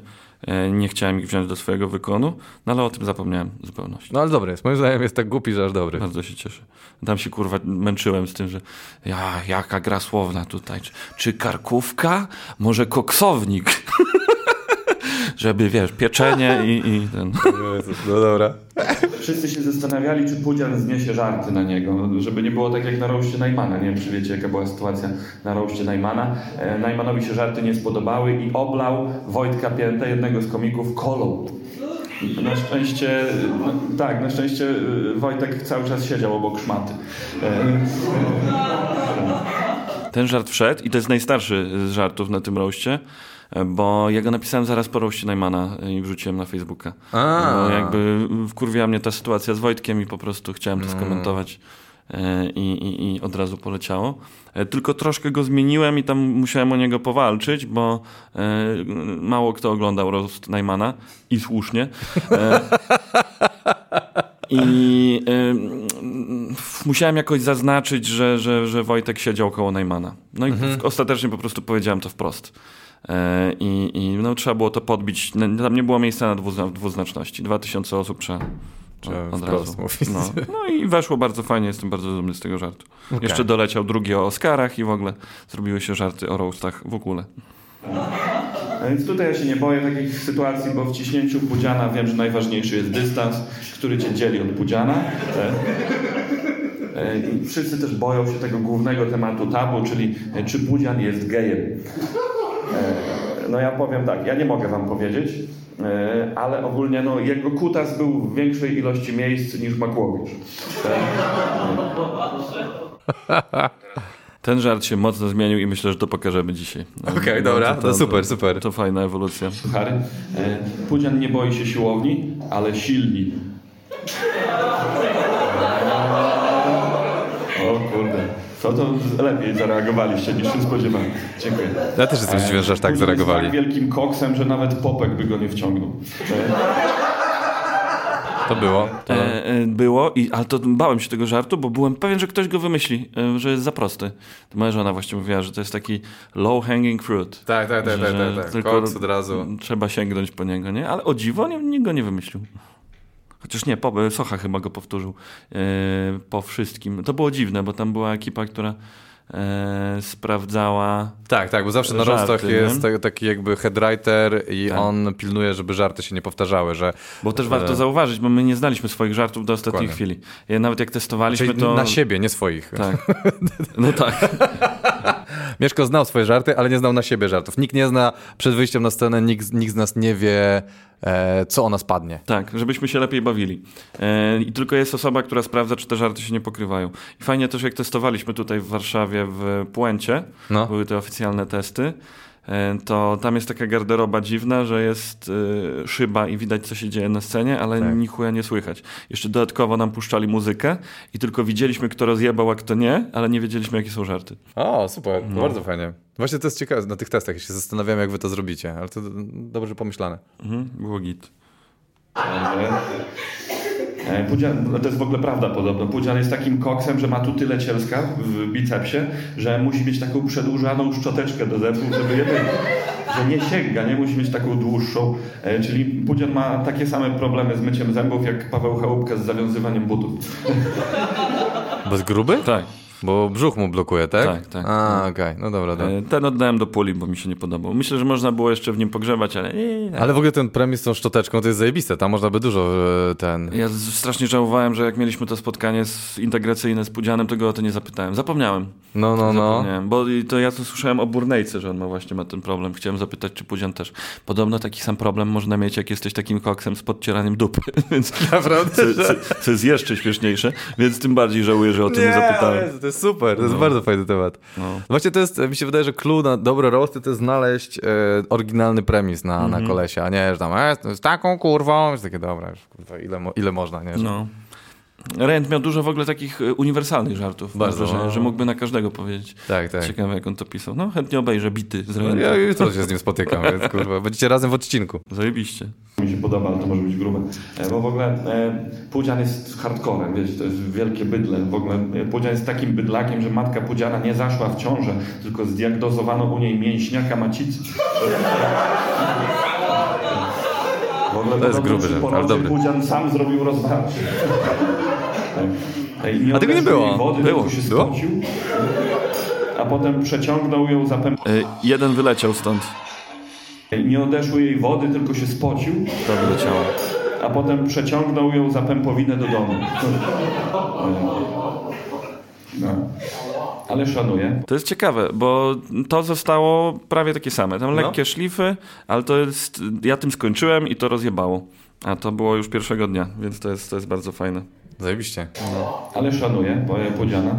nie chciałem ich wziąć do swojego wykonu, no ale o tym zapomniałem w zupełności.
No ale dobry jest, moim zdaniem jest tak głupi, że aż dobry.
Bardzo się cieszę. Tam się kurwa męczyłem z tym, że ja, jaka gra słowna tutaj. Czy, czy karkówka? Może koksownik? *laughs* Żeby, wiesz, pieczenie i, i ten... *laughs*
No dobra.
Wszyscy się zastanawiali, czy Pudzian zniesie żarty na niego, żeby nie było tak jak na roście Najmana. Nie wiem, czy wiecie, jaka była sytuacja na roście Najmana. E, Najmanowi się żarty nie spodobały i oblał Wojtka Piętę, jednego z komików, kolą. Na szczęście, no, tak, na szczęście y, Wojtek cały czas siedział obok szmaty. E,
Ten żart wszedł i to jest najstarszy z żartów na tym roście, bo ja go napisałem zaraz po roście Najmana i wrzuciłem na Facebooka.
A.
Bo jakby wkurwiła mnie ta sytuacja z Wojtkiem i po prostu chciałem to skomentować. E, I, i, I od razu poleciało. E, Tylko troszkę go zmieniłem i tam musiałem o niego powalczyć, bo e, mało kto oglądał roast Najmana i słusznie. I musiałem jakoś zaznaczyć, że, że, że Wojtek siedział koło Najmana. No i w- ostatecznie po prostu powiedziałem to wprost. E, I, i no, trzeba było to podbić. No, Tam nie było miejsca na dwuzna, dwuznaczności. 2000 osób trzeba
Trzeba
od razu. No. no i weszło bardzo fajnie, jestem bardzo dumny z tego żartu. Jeszcze doleciał drugi o Oscarach i w ogóle zrobiły się żarty o roastach w ogóle.
A Więc tutaj ja się nie boję takich sytuacji, bo w ciśnięciu pudziana wiem, że najważniejszy jest dystans, który cię dzieli od pudziana. E, e, I wszyscy też boją się tego głównego tematu tabu, czyli czy pudzian jest gejem. E, No ja powiem tak, ja nie mogę wam powiedzieć, e, ale ogólnie no, jego kutas był w większej ilości miejsc niż Makłowicz. *laughs*
Ten żart się mocno zmienił i myślę, że to pokażemy dzisiaj. No,
Okej, dobra, to super, super.
To fajna ewolucja.
Suchary. E, Pudzian nie boi się siłowni, ale silni. Co to lepiej zareagowaliście niż się spodziewałem. Dziękuję.
Ja też jestem zdziwiony, że aż tak zareagowali.
Jest tak wielkim koksem, że nawet popek by go nie wciągnął. E,
To było.
E, e, było, i, ale to bałem się tego żartu, bo byłem pewien, że ktoś go wymyśli, e, że jest za prosty. To moja żona właśnie mówiła, że to jest taki low hanging fruit.
Tak, tak, tak,
Że-
tak,
że
tak, tak.
tylko
Koks od razu.
Trzeba sięgnąć po niego, nie? Ale o dziwo nie, nikt go nie wymyślił. Chociaż nie, po, Socha chyba go powtórzył e, po wszystkim. To było dziwne, bo tam była ekipa, która e, sprawdzała.
Tak, tak, bo zawsze na rostach
nie?
jest ta- taki jakby headwriter i
Tak.
on pilnuje, żeby żarty się nie powtarzały, że...
Bo też warto zauważyć, bo my nie znaliśmy swoich żartów do ostatniej
Dokładnie.
chwili. Nawet jak testowaliśmy,
Czyli
to.
na siebie, nie swoich.
Tak. *laughs* No tak. *laughs*
Mieszko znał swoje żarty, ale nie znał na siebie żartów. Nikt nie zna przed wyjściem na scenę, nikt, nikt z nas nie wie, e, co o nas padnie.
Tak, żebyśmy się lepiej bawili. E, I tylko jest osoba, która sprawdza, czy te żarty się nie pokrywają. I fajnie też, jak testowaliśmy tutaj w Warszawie w Puencie,
No.
były te oficjalne testy, to tam jest taka garderoba dziwna, że jest e, szyba i widać, co się dzieje na scenie, ale
Tak.
ni chuja nie słychać. Jeszcze dodatkowo nam puszczali muzykę i tylko widzieliśmy, kto rozjebał, a kto nie, ale nie wiedzieliśmy, jakie są żarty.
O, super,
No.
bardzo fajnie. Właśnie to jest ciekawe na tych testach, się zastanawiam, jak wy to zrobicie, ale to dobrze pomyślane.
Mhm, było git.
E, Pudzian, no to jest w ogóle prawda podobno. Pudzian jest takim koksem, że ma tu tyle cielska w bicepsie, że musi mieć taką przedłużaną szczoteczkę do zębów, żeby jeden, że nie sięga, nie musi mieć taką dłuższą. E, Czyli Pudzian ma takie same problemy z myciem zębów, jak Paweł Chałupka z zawiązywaniem butów.
Jest gruby?
Tak.
Bo brzuch mu blokuje, tak?
Tak, tak.
A, okej, no dobra, dobra.
E, Ten oddałem do puli, bo mi się nie podobał. Myślę, że można było jeszcze w nim pogrzebać, ale nie, nie.
Ale w ogóle ten premis z tą szczoteczką to jest zajebiste, tam można by dużo e, ten...
Ja strasznie żałowałem, że jak mieliśmy to spotkanie z, integracyjne z Pudzianem, to go o to nie zapytałem. Zapomniałem.
No, no, no.
Bo i to ja to słyszałem o Burnejce, że on ma właśnie ma ten problem. Chciałem zapytać, czy Pudzian też. Podobno taki sam problem można mieć, jak jesteś takim koksem z podcieraniem dupy, *laughs* więc
Naprawdę?
co, co, co jest jeszcze śmieszniejsze, więc tym bardziej żałuję, że o tym nie, zapytałem.
Jest super, to jest bardzo fajny temat.
No.
Właśnie to jest, mi się wydaje, że clue na dobre roasty to jest znaleźć e, oryginalny premis na,
Mhm.
na kolesia, a nie, że tam e, z taką kurwą, jest takie dobra, już, kurwa, ile, ile można, nie? Że...
No. Rent miał dużo w ogóle takich e, uniwersalnych żartów.
Bardzo,
że, że mógłby na każdego powiedzieć.
Tak, tak.
Ciekawe, jak on to pisał. No, chętnie obejrzę bity z
No,
Rentem.
ja jutro się z nim spotykam, więc kurwa, będziecie razem w odcinku.
Zajebiście.
Mi się podoba, ale to może być grube. E, Bo w ogóle e, Pudzian jest hardcorem, wiecie, to jest wielkie bydle. W ogóle e, Pudzian jest takim bydlakiem, że matka Pudziana nie zaszła w ciążę, tylko zdiagnozowano u niej mięśniaka macicy. W ogóle
To jest gruby żart, ale dobry.
Pudzian sam zrobił rozwarcie. I
A tego nie było.
Wody,
Było.
tylko się
Było?
a potem przeciągnął ją za pęp...
E, jeden wyleciał stąd.
Nie odeszło jej wody, tylko się spocił,
To wyleciało.
a potem przeciągnął ją za pępowinę do domu. *laughs* No. Ale szanuję.
To jest ciekawe, bo to zostało prawie takie same. Tam
No.
lekkie szlify, ale to jest. Ja tym skończyłem i to rozjebało. A to było już pierwszego dnia, więc to jest, to jest bardzo fajne.
Zajebiście.
Ale szanuję Pudziana.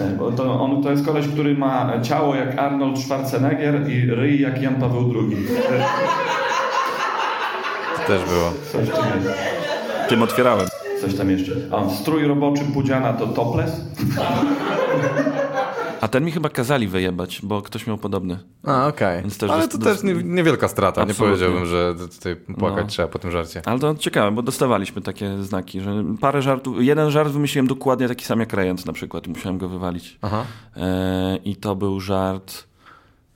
E, Bo to, on to jest koleś, który ma ciało jak Arnold Schwarzenegger i ryj jak Jan Paweł II.
To *laughs* też było.
Coś tam, jest.
Tym otwierałem.
Coś tam jeszcze. A strój roboczy Pudziana to topless. *laughs*
A ten mi chyba kazali wyjebać, bo ktoś miał podobny.
A, okej.
Też
Ale to też nie, niewielka strata, nie
Absolutnie.
powiedziałbym, że tutaj płakać
No.
trzeba po tym żarcie.
Ale to ciekawe, bo dostawaliśmy takie znaki, że parę żartów. Jeden żart wymyśliłem dokładnie taki sam jak Rejent na przykład i musiałem go wywalić.
Aha.
E, I to był żart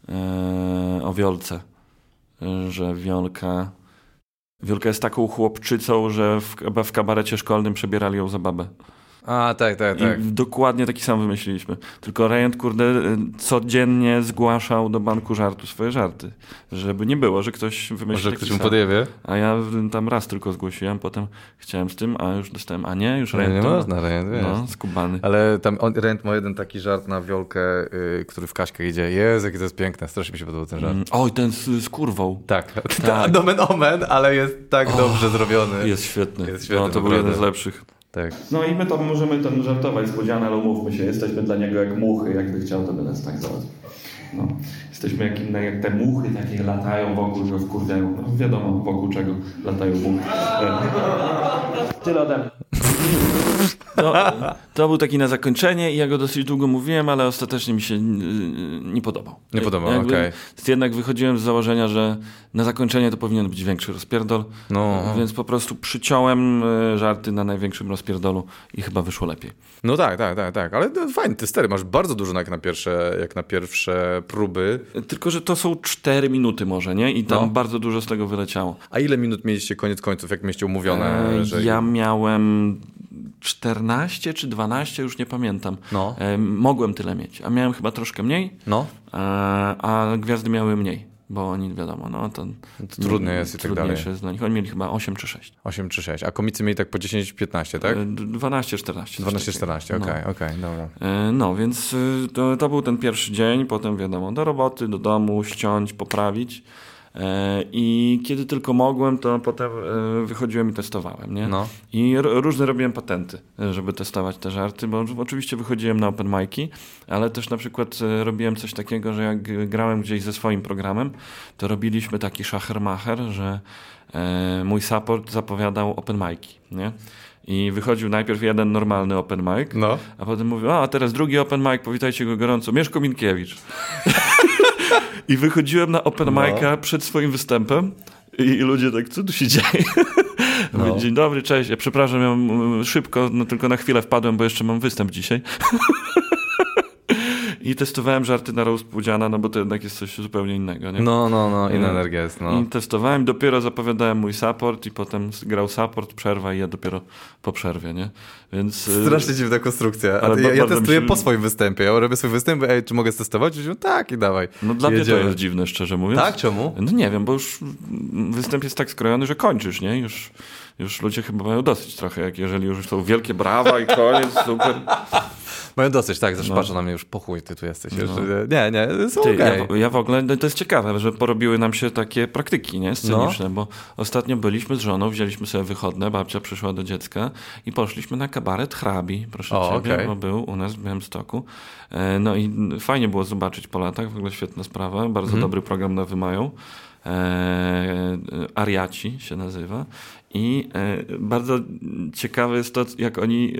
e, o wiolce. że Wiolka... Wiolka jest taką chłopczycą, że w, w kabarecie szkolnym przebierali ją za babę.
A, tak, tak, tak.
I dokładnie taki sam wymyśliliśmy. Tylko Rejent, kurde, y, codziennie zgłaszał do banku żartu swoje żarty. Żeby nie było, że ktoś wymyślił
Może ktoś mu podjewie?
A ja tam raz tylko zgłosiłem, potem chciałem z tym, a już dostałem, a nie, już
Nie, nie
Rejent.
można, Rejent, wiesz.
No, skubany.
Ale tam on, Rent ma jeden taki żart na wiolkę, y, który w Kaśkę idzie. Jezu, jakie to jest piękne. Strasznie mi się podobał ten żart.
Mm, Oj, ten z, z kurwą.
Tak,
Tak. *laughs*
tak. Nomen omen, ale jest tak dobrze zrobiony.
Jest świetny.
Jest świetny,
no, to był jeden z lepszych.
Tak.
No i my to możemy ten żartować z Bodziana, ale umówmy się, jesteśmy dla niego jak muchy, jakby chciał, to by nas tak załatwił. No. Jesteśmy jak inne, jak te muchy takie latają wokół, że wkurwiają. No, wiadomo wokół czego latają muchy. E. *laughs* Tyle ode mnie.
No, to był taki na zakończenie i ja go dosyć długo mówiłem, ale ostatecznie mi się nie podobał.
Nie podobał, okej.
Jednak wychodziłem z założenia, że na zakończenie to powinien być większy rozpierdol,
No.
więc po prostu przyciąłem y, żarty na największym rozpierdolu i chyba wyszło lepiej.
No tak, tak, tak, tak. Ale no, fajnie, ty stary, masz bardzo dużo jak na pierwsze, jak na pierwsze próby.
Tylko, że to są 4 minuty może, nie? I tam
No.
bardzo dużo z tego wyleciało.
A ile minut mieliście koniec końców, jak mieliście umówione?
E,
że...
Ja miałem 14 czy 12, już nie pamiętam.
No.
E, Mogłem tyle mieć, a miałem chyba troszkę mniej,
No,
e, a gwiazdy miały mniej, bo oni wiadomo, no to,
to trudno jest i tak dalej.
trudniejsze jest dla nich. Oni mieli chyba 8 czy 6.
8 czy 6. A komicy mieli tak po 10-15, tak?
E, 12, 14. coś
12-14,
takiego.
okej,
No.
okej, dobra.
E, No, więc y, to, to był ten pierwszy dzień, potem wiadomo, do roboty, do domu, ściąć, poprawić. E, I kiedy tylko mogłem, to potem e, wychodziłem i testowałem, nie?
No.
I różne robiłem patenty, e, żeby testować te żarty, bo oczywiście wychodziłem na open mic'i, ale też na przykład robiłem coś takiego, że jak grałem gdzieś ze swoim programem, to robiliśmy taki szachermacher, że mój support zapowiadał open mic'i, nie? I wychodził najpierw jeden normalny open mic,
No.
a potem mówił, a teraz drugi open mic, powitajcie go gorąco, Mieszko Minkiewicz. *laughs* I wychodziłem na open
No.
mic'a przed swoim występem i, ludzie tak, co tu się dzieje? *laughs*
No.
Dzień dobry, cześć, ja przepraszam, ja mm, szybko, no tylko na chwilę wpadłem, bo jeszcze mam występ dzisiaj. *laughs* I testowałem żarty na roast Pudziana, no bo to jednak jest coś zupełnie innego, nie?
No, no, no, inna
No.
energia jest, no.
I testowałem, dopiero zapowiadałem mój support i potem grał support, przerwa i ja dopiero po przerwie, nie? Więc... y,
Strasznie dziwna konstrukcja.
Ale
ja, ja testuję
się-
po swoim występie. Ja robię swój występ, ej, czy mogę testować? Mówię, tak, i dawaj.
No dla mnie
Jedziemy.
to jest dziwne, szczerze mówiąc.
Tak? Czemu?
No nie wiem, bo już występ jest tak skrojony, że kończysz, nie? Już, już ludzie chyba mają dosyć trochę, jak jeżeli już są wielkie brawa i koniec, super.
Mają dosyć, tak, zawsze
No.
patrzą na mnie już, po chuj ty tu jesteś.
No.
Nie, nie, są
Ty,
okej.
ja, ja w ogóle, no to jest ciekawe, że porobiły nam się takie praktyki, nie? Sceniczne, bo ostatnio byliśmy z żoną, wzięliśmy sobie wychodne, babcia przyszła do dziecka i poszliśmy na kabaret hrabi, proszę
O,
ciebie,
okej.
bo był u nas w Białymstoku. E, No i fajnie było zobaczyć po latach, w ogóle świetna sprawa, bardzo
Mhm.
dobry program na Wymają. E, Ariaci się nazywa. I e, bardzo ciekawe jest to, jak oni,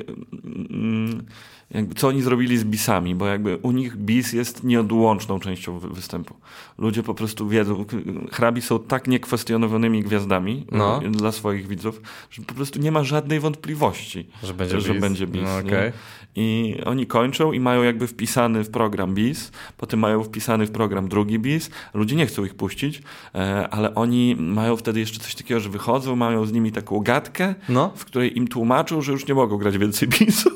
mm, jakby, co oni zrobili z bisami, bo jakby u nich bis jest nieodłączną częścią wy- występu. Ludzie po prostu wiedzą, hrabi są tak niekwestionowanymi gwiazdami
No.
e, dla swoich widzów, że po prostu nie ma żadnej wątpliwości,
Że będzie
że
bis.
będzie bis.
No, okej.
I oni kończą i mają jakby wpisany w program bis, potem mają wpisany w program drugi bis. Ludzie nie chcą ich puścić, e, ale oni mają wtedy jeszcze coś takiego, że wychodzą, mają z nimi taką gadkę,
No.
w której im tłumaczą, że już nie mogą grać więcej *laughs* bisów.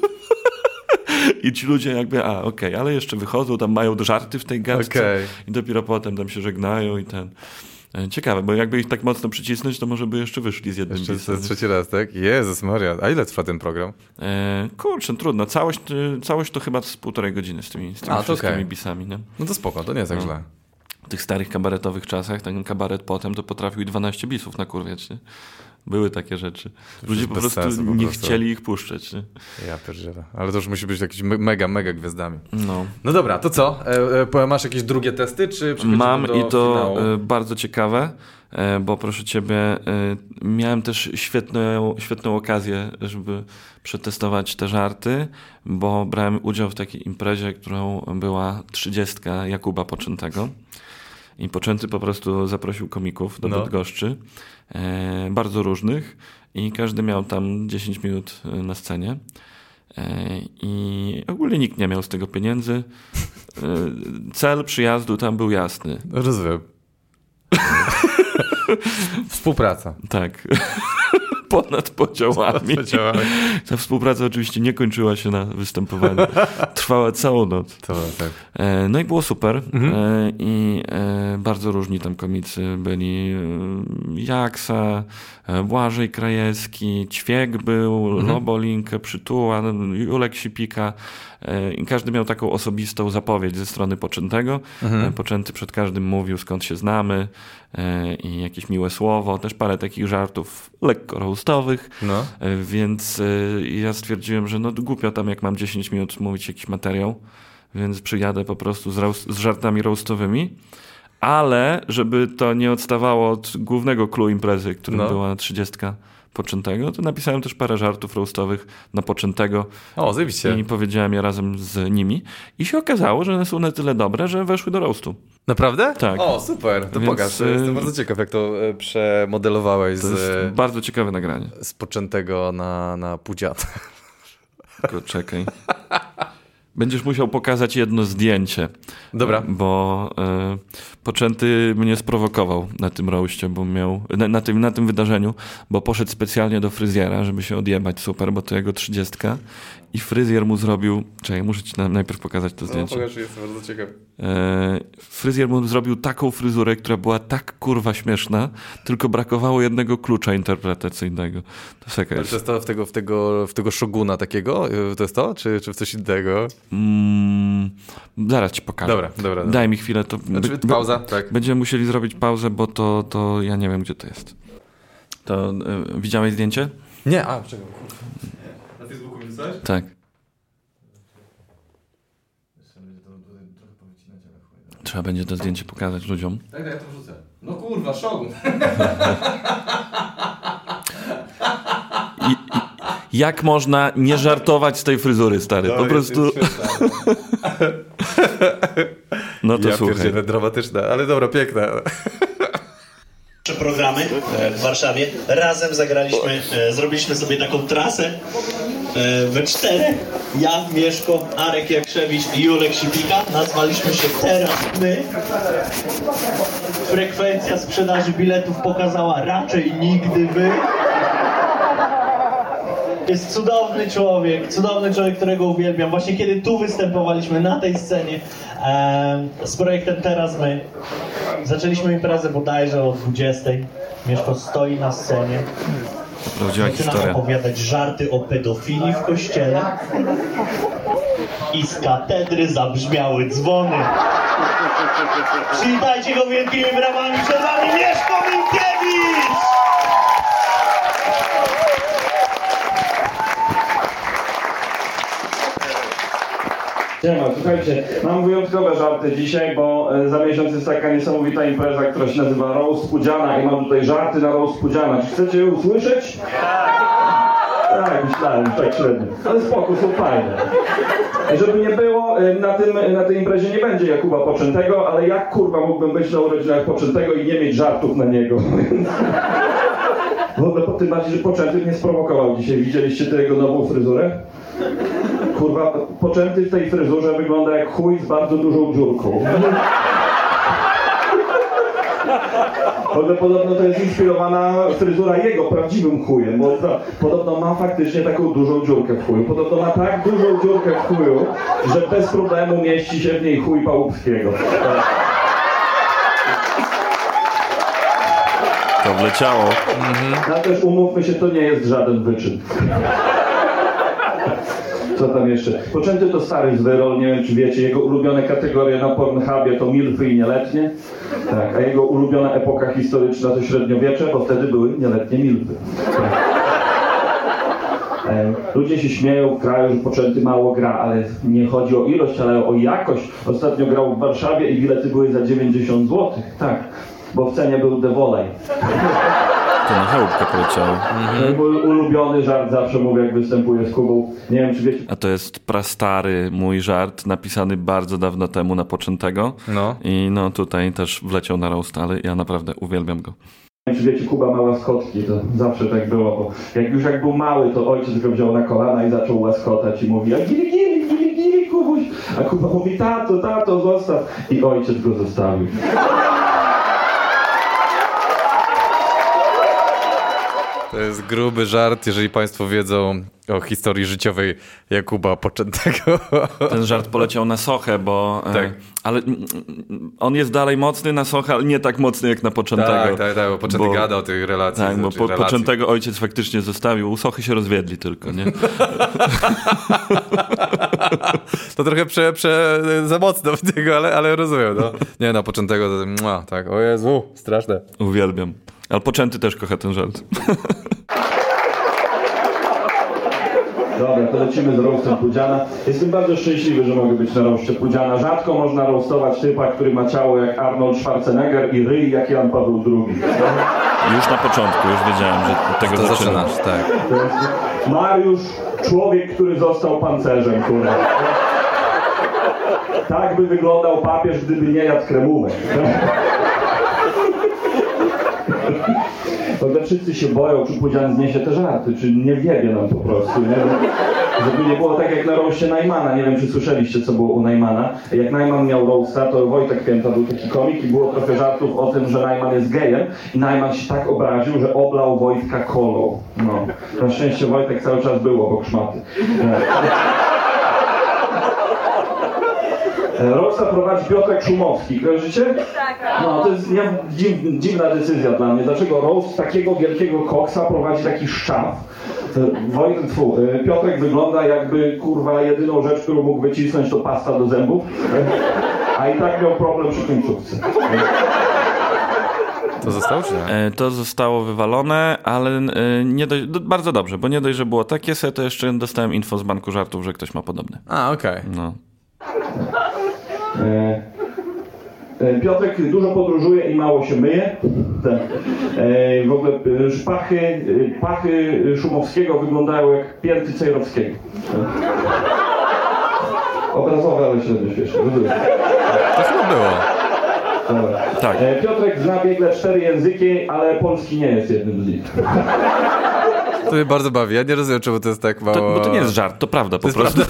I ci ludzie jakby, a okej, ale jeszcze wychodzą, tam mają żarty w tej gadce
Okej.
i dopiero potem tam się żegnają i ten... E, Ciekawe, bo jakby ich tak mocno przycisnąć, to może by jeszcze wyszli z jednym
Jeszcze jest trzeci raz, tak? Jezus Maria. A ile trwa ten program?
E, kurczę, trudno. Całość, e, całość to chyba z półtorej godziny z tymi, z tymi
A,
wszystkimi
okej.
bisami. Nie?
No to spoko, to nie jest tak
No.
źle.
W tych starych kabaretowych czasach ten kabaret potem to potrafił i 12 bisów na kurwiać. Nie? Były takie rzeczy. Ludzie po prostu
sensu po
nie
prostu.
chcieli ich puszczać. Nie?
Ja pierdzielę. Ale to już musi być jakieś me- mega, mega gwiazdami.
No.
No dobra, to co? E, e, masz jakieś drugie testy, czy
Mam i to
finału?
e, bardzo ciekawe, bo proszę ciebie, miałem też świetną, świetną okazję, żeby przetestować te żarty, bo brałem udział w takiej imprezie, którą była trzydziestka Jakuba Poczętego. I Poczęty po prostu zaprosił komików do
No.
Bydgoszczy, e, bardzo różnych i każdy miał tam 10 minut e, na scenie. E, I ogólnie nikt nie miał z tego pieniędzy. E, Cel przyjazdu tam był jasny.
Rozumiem. *laughs* Współpraca.
Tak. Ponad podziałami. *laughs* Ta współpraca oczywiście nie kończyła się na występowaniu. Trwała całą noc.
To, tak.
E, No i było super.
Mhm.
E, I e, bardzo różni tam komicy byli. Jaksa, Błażej Krajewski, Ćwiek był,
Mhm.
Lobolinkę, Przytuła, Julek Sipika. E, I każdy miał taką osobistą zapowiedź ze strony Poczętego.
Mhm.
E, Poczęty przed każdym mówił skąd się znamy e, i jakieś miłe słowo. Też parę takich żartów lekko roastowych.
No.
Więc ja stwierdziłem, że no głupio tam jak mam 10 minut mówić jakiś materiał, więc przyjadę po prostu z, roast, z żartami roastowymi. Ale żeby to nie odstawało od głównego clue imprezy, którym
No.
była 30 poczętego, to napisałem też parę żartów roastowych na poczętego
O, zajebiście.
i powiedziałem je razem z nimi. I się okazało, że one są na tyle dobre, że weszły do roastu.
Naprawdę?
Tak.
O, super. To
Więc,
pokaż.
y-
Jestem bardzo ciekaw, jak to e, przemodelowałeś
To
z,
jest bardzo ciekawe nagranie.
z poczętego na, na pudziata.
Tylko czekaj. *laughs* Będziesz musiał pokazać jedno zdjęcie.
Dobra.
Bo e, Poczęty mnie sprowokował na tym roście, bo miał, na, na, tym, na tym wydarzeniu, bo poszedł specjalnie do fryzjera, żeby się odjebać super, bo to jego trzydziestka i fryzjer mu zrobił, czekaj, muszę ci na, najpierw pokazać to zdjęcie.
No, jestem bardzo ciekaw.
E, fryzjer mu zrobił taką fryzurę, która była tak kurwa śmieszna, tylko brakowało jednego klucza interpretacyjnego. To jest
Ale to jest to w tego, w tego, w tego szoguna takiego? To jest to? Czy, czy w coś innego?
Mm, zaraz ci pokażę.
Dobra, dobra. dobra.
Daj mi chwilę, to
Znaczy,
by-
pauza, tak.
Będziemy musieli zrobić pauzę, bo to, to ja nie wiem, gdzie to jest. To e, widziałeś zdjęcie?
Nie, a, czekaj.
Na Facebooku wysłałeś?
Tak. Trzeba będzie to zdjęcie pokazać ludziom.
Tak, tak, to wrzucę. No kurwa, szogun.
I, jak można nie żartować z tej fryzury, stary? Po prostu. *laughs* No to
ja
słuchaj.
pierdzielę, dramatyczne, ale dobra, piękne.
Nasze programy w Warszawie. Razem zagraliśmy, e, zrobiliśmy sobie taką trasę we czterech. Ja, Mieszko, Arek Jakrzewicz i Julek Sipika. Nazwaliśmy się Teraz My. Frekwencja sprzedaży biletów pokazała raczej nigdy My. Jest cudowny człowiek, cudowny człowiek, którego uwielbiam. Właśnie kiedy tu występowaliśmy na tej scenie em, z projektem Teraz My, zaczęliśmy imprezę bodajże o 20. Mieszko stoi na scenie,
Prawdziwa
zaczyna
historia.
opowiadać żarty o pedofilii w kościele i z katedry zabrzmiały dzwony. Przywitajcie go wielkimi brawami przed wami Mieszko Minkiewicz!
Siema, słuchajcie, mam wyjątkowe żarty dzisiaj, bo e, za miesiąc jest taka niesamowita impreza, która się nazywa Roast Pudziana i mam tutaj żarty na Roast Pudziana. Czy chcecie je usłyszeć? Tak, myślałem, tak średnio. Ale spoko, są fajne. Żeby nie było, e, na, tym, na tej imprezie nie będzie Jakuba Poczętego, ale jak kurwa mógłbym być na urodzinach Poczętego i nie mieć żartów na niego? W po tym bardziej, że Poczęty mnie sprowokował dzisiaj. Widzieliście tę jego nową fryzurę? Kurwa, poczęty w tej fryzurze wygląda jak chuj z bardzo dużą dziurką. Ogóle podobno to jest inspirowana fryzura jego prawdziwym chujem, bo podobno ma faktycznie taką dużą dziurkę w chuju. Podobno ma tak dużą dziurkę w chuju, że bez problemu mieści się w niej chuj Pałupskiego.
To wleciało.
Ale też umówmy się, to nie jest żaden wyczyn. Co tam jeszcze? Poczęty to stary zwyrol, nie wiem czy wiecie, jego ulubione kategorie na Pornhubie to milfy i nieletnie. Tak, a jego ulubiona epoka historyczna to średniowiecze, bo wtedy były nieletnie milfy. Tak. Ludzie się śmieją w kraju, że poczęty mało gra, ale nie chodzi o ilość, ale o jakość. Ostatnio grał w Warszawie i bilety były za 90 zł. Tak, bo w cenie był Devolay.
To na chałupkę poleciało.
To Mój ulubiony żart zawsze mówię, jak występuję z Kubą. Nie wiem, czy wiecie,
A to jest prastary mój żart, napisany bardzo dawno temu na poczętego.
No.
I no tutaj też wleciał na roast, ale ja naprawdę uwielbiam go.
czy wiecie, Kuba ma łaskotki, to zawsze tak było, bo jak już jak był mały, to ojciec go wziął na kolana i zaczął łaskotać i mówi, a gili, gili, gili, gili, Kubuś. A Kuba mówi, tato, tato, zostaw. I ojciec go zostawił.
To jest gruby żart, jeżeli Państwo wiedzą o historii życiowej Jakuba Poczętego.
Ten żart poleciał na Sochę, bo... e,
Tak.
Ale mm, mm, on jest dalej mocny na Sochę, ale nie tak mocny jak na Poczętego.
Tak, tak, tak, bo Poczęty
Bo-
gada o tych relacjach.
Tak, bo
znaczy
po,
relacji.
Poczętego ojciec faktycznie zostawił, u Sochy się rozwiedli tylko, nie? *laughs*
To trochę prze, prze, za mocno w tego, ale, ale rozumiem, no. Nie, na Poczętego to mua, tak, o Jezu, straszne.
Uwielbiam. Ale Poczęty też kocha ten żart.
Dobra, to lecimy z roastem Pudziana. Jestem bardzo szczęśliwy, że mogę być na roście Pudziana. Rzadko można roastować typa, który ma ciało jak Arnold Schwarzenegger i ryj jak Jan Paweł II.
Już na początku, już wiedziałem, że tego
To
zaczynasz.
zaczynasz, tak.
To jest Mariusz, człowiek, który został pancerzem, kurwa. Tak by wyglądał papież, gdyby nie jadł kremówek. W wszyscy się boją, czy Pudzian zniesie te żarty, czy nie wiebie nam po prostu, nie? Żeby nie było tak jak na roście Najmana. Nie wiem, czy słyszeliście, co było u Najmana. Jak Najman miał roasta, to Wojtek Pięta był taki komik i było trochę żartów o tym, że Najman jest gejem i Najman się tak obraził, że oblał Wojtka kolą. No. Na szczęście Wojtek cały czas był obok szmaty. E, Rosta prowadzi Piotrek Szumowski, kojarzycie? Tak. No, to jest nie, dziw, dziwna decyzja dla mnie. Dlaczego roast takiego wielkiego koksa prowadzi taki szczaw? E, Wojtek, tfu, e, Piotrek wygląda jakby, kurwa, jedyną rzecz, którą mógł wycisnąć to pasta do zębów, E, a i tak miał problem przy końcówce.
To zostało, czy nie?
E, To zostało wywalone, ale e, nie dość, do- bardzo dobrze, bo nie dość, że było takie se, to jeszcze dostałem info z banku żartów, że ktoś ma podobne.
A, okej.
No.
E, e, Piotrek dużo podróżuje i mało się myje. *laughs* Tak. E, W ogóle e, szpachy, pachy Szumowskiego wyglądają jak pięty Cejrowskiego. Obrazowe, ale średnio śmieszne.
To chyba było.
Dobra.
Tak.
E, Piotrek zna biegle cztery języki, ale polski nie jest jednym z nich. *laughs*
To mnie bardzo bawi. Ja nie rozumiem, czemu to jest tak mało...
To, bo to nie jest żart, to prawda po
jest
prostu.